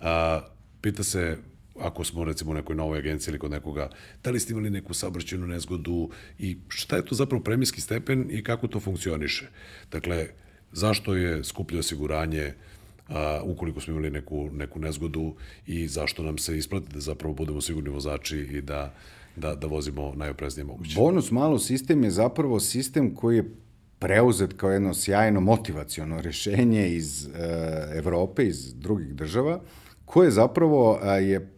a, pita se ako smo recimo u nekoj novoj agenciji ili kod nekoga, da li ste imali neku saobraćajnu nezgodu i šta je to zapravo premijski stepen i kako to funkcioniše. Dakle, zašto je skuplje osiguranje, a, ukoliko smo imali neku, neku nezgodu i zašto nam se isplati da zapravo budemo sigurni vozači i da, da, da vozimo najopreznije moguće. Bonus malo sistem je zapravo sistem koji je preuzet kao jedno sjajno motivaciono rešenje iz e, Evrope, iz drugih država, koje zapravo a, je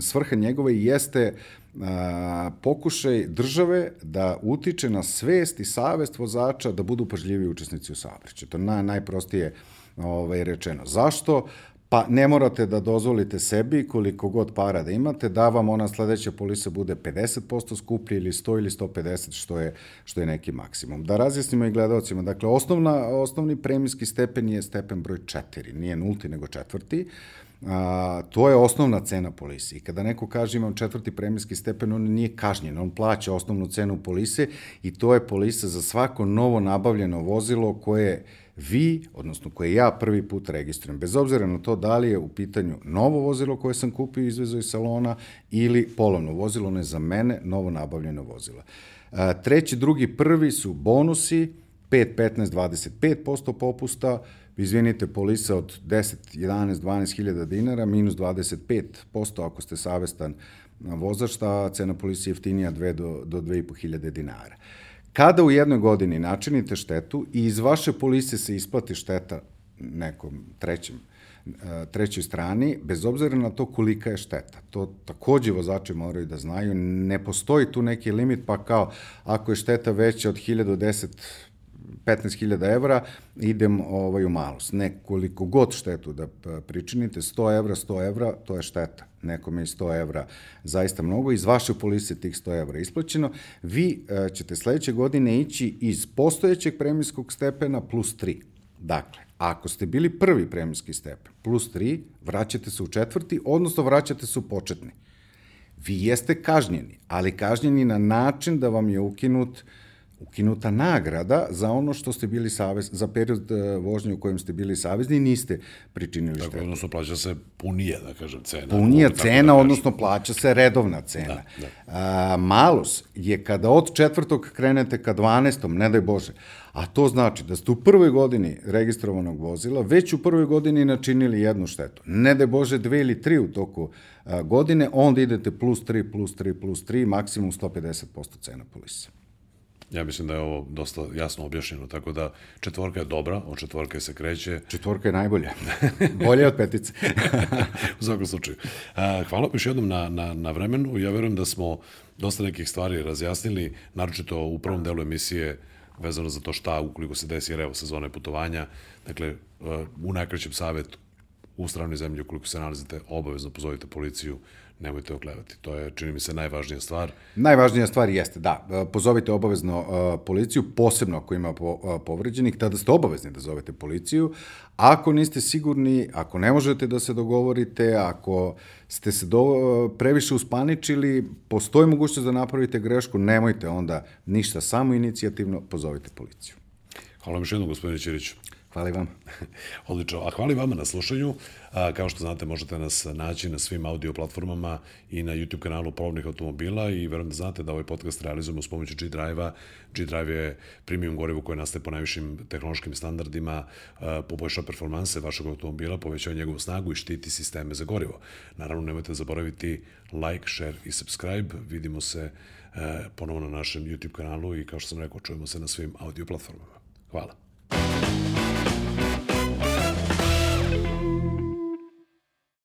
svrha njegove jeste a, pokušaj države da utiče na svest i savest vozača da budu pažljivi učesnici u saobraćaju. To je na, najprostije ovaj, rečeno. Zašto? Pa ne morate da dozvolite sebi koliko god para da imate, da vam ona sledeća polisa bude 50% skuplja ili 100 ili 150, što je, što je neki maksimum. Da razjasnimo i gledalcima, dakle, osnovna, osnovni premijski stepen je stepen broj 4, nije nulti nego četvrti, A, to je osnovna cena polise. I kada neko kaže imam četvrti premijski stepen, on nije kažnjen, on plaća osnovnu cenu polise i to je polisa za svako novo nabavljeno vozilo koje vi, odnosno koje ja prvi put registrujem, bez obzira na to da li je u pitanju novo vozilo koje sam kupio i izvezao iz salona ili polovno vozilo, ne za mene, novo nabavljeno vozilo. Treći, drugi, prvi su bonusi, 5, 15, 25% popusta, izvinite, polisa od 10, 11, 12 hiljada dinara, minus 25% ako ste savestan vozač, ta cena polisa je jeftinija 2 do, do 2,5 hiljade dinara. Kada u jednoj godini načinite štetu i iz vaše polise se isplati šteta nekom trećem, e, trećoj strani, bez obzira na to kolika je šteta. To takođe vozači moraju da znaju. Ne postoji tu neki limit, pa kao ako je šteta veća od 1010 15.000 evra, idem ovaj, u malus. Nekoliko god štetu da pričinite, 100 evra, 100 evra, to je šteta. Nekome je 100 evra zaista mnogo, iz vaše polise tih 100 evra isplaćeno. Vi e, ćete sledeće godine ići iz postojećeg premijskog stepena plus 3. Dakle, ako ste bili prvi premijski stepen plus 3, vraćate se u četvrti, odnosno vraćate se u početni. Vi jeste kažnjeni, ali kažnjeni na način da vam je ukinut uh, ukinuta nagrada za ono što ste bili savez, za period e, vožnje u kojem ste bili savezni niste pričinili Tako, štetu. odnosno plaća se punije, da kažem, cena. Punija tako cena, da odnosno plaća se redovna cena. Da, da. A, malus je kada od četvrtog krenete ka dvanestom, ne daj Bože, a to znači da ste u prvoj godini registrovanog vozila već u prvoj godini načinili jednu štetu. Ne daj Bože dve ili tri u toku a, godine, onda idete plus 3, plus 3, plus 3, maksimum 150% cena polisa. Ja mislim da je ovo dosta jasno objašnjeno, tako da četvorka je dobra, od četvorke se kreće. *laughs* Četvorka je najbolja. Bolje od petice. *laughs* u svakom slučaju. Hvala još jednom na, na, na vremenu. Ja verujem da smo dosta nekih stvari razjasnili, naročito u prvom delu emisije vezano za to šta ukoliko se desi jer evo sezone putovanja. Dakle, a, u najkraćem savjet u stranoj zemlji ukoliko se nalazite, obavezno pozovite policiju, nemojte oklevati. To je, čini mi se, najvažnija stvar. Najvažnija stvar jeste da e, pozovite obavezno e, policiju, posebno ako ima e, povređenih, tada ste obavezni da zovete policiju. Ako niste sigurni, ako ne možete da se dogovorite, ako ste se do, previše uspaničili, postoji mogućnost da napravite grešku, nemojte onda ništa, samo inicijativno pozovite policiju. Hvala vam još jednom, gospodine Ćiriću. Hvala vam. *laughs* Odlično. A hvala vama na slušanju. Kao što znate, možete nas naći na svim audio platformama i na YouTube kanalu Polovnih automobila i verujem da znate da ovaj podcast realizujemo s pomoću G-Drive-a. G-Drive je premium gorivo koje nastaje po najvišim tehnološkim standardima, poboljšava performanse vašeg automobila, povećava njegovu snagu i štiti sisteme za gorivo. Naravno, nemojte zaboraviti like, share i subscribe. Vidimo se e, ponovo na našem YouTube kanalu i kao što sam rekao, čujemo se na svim audio platformama. Hvala.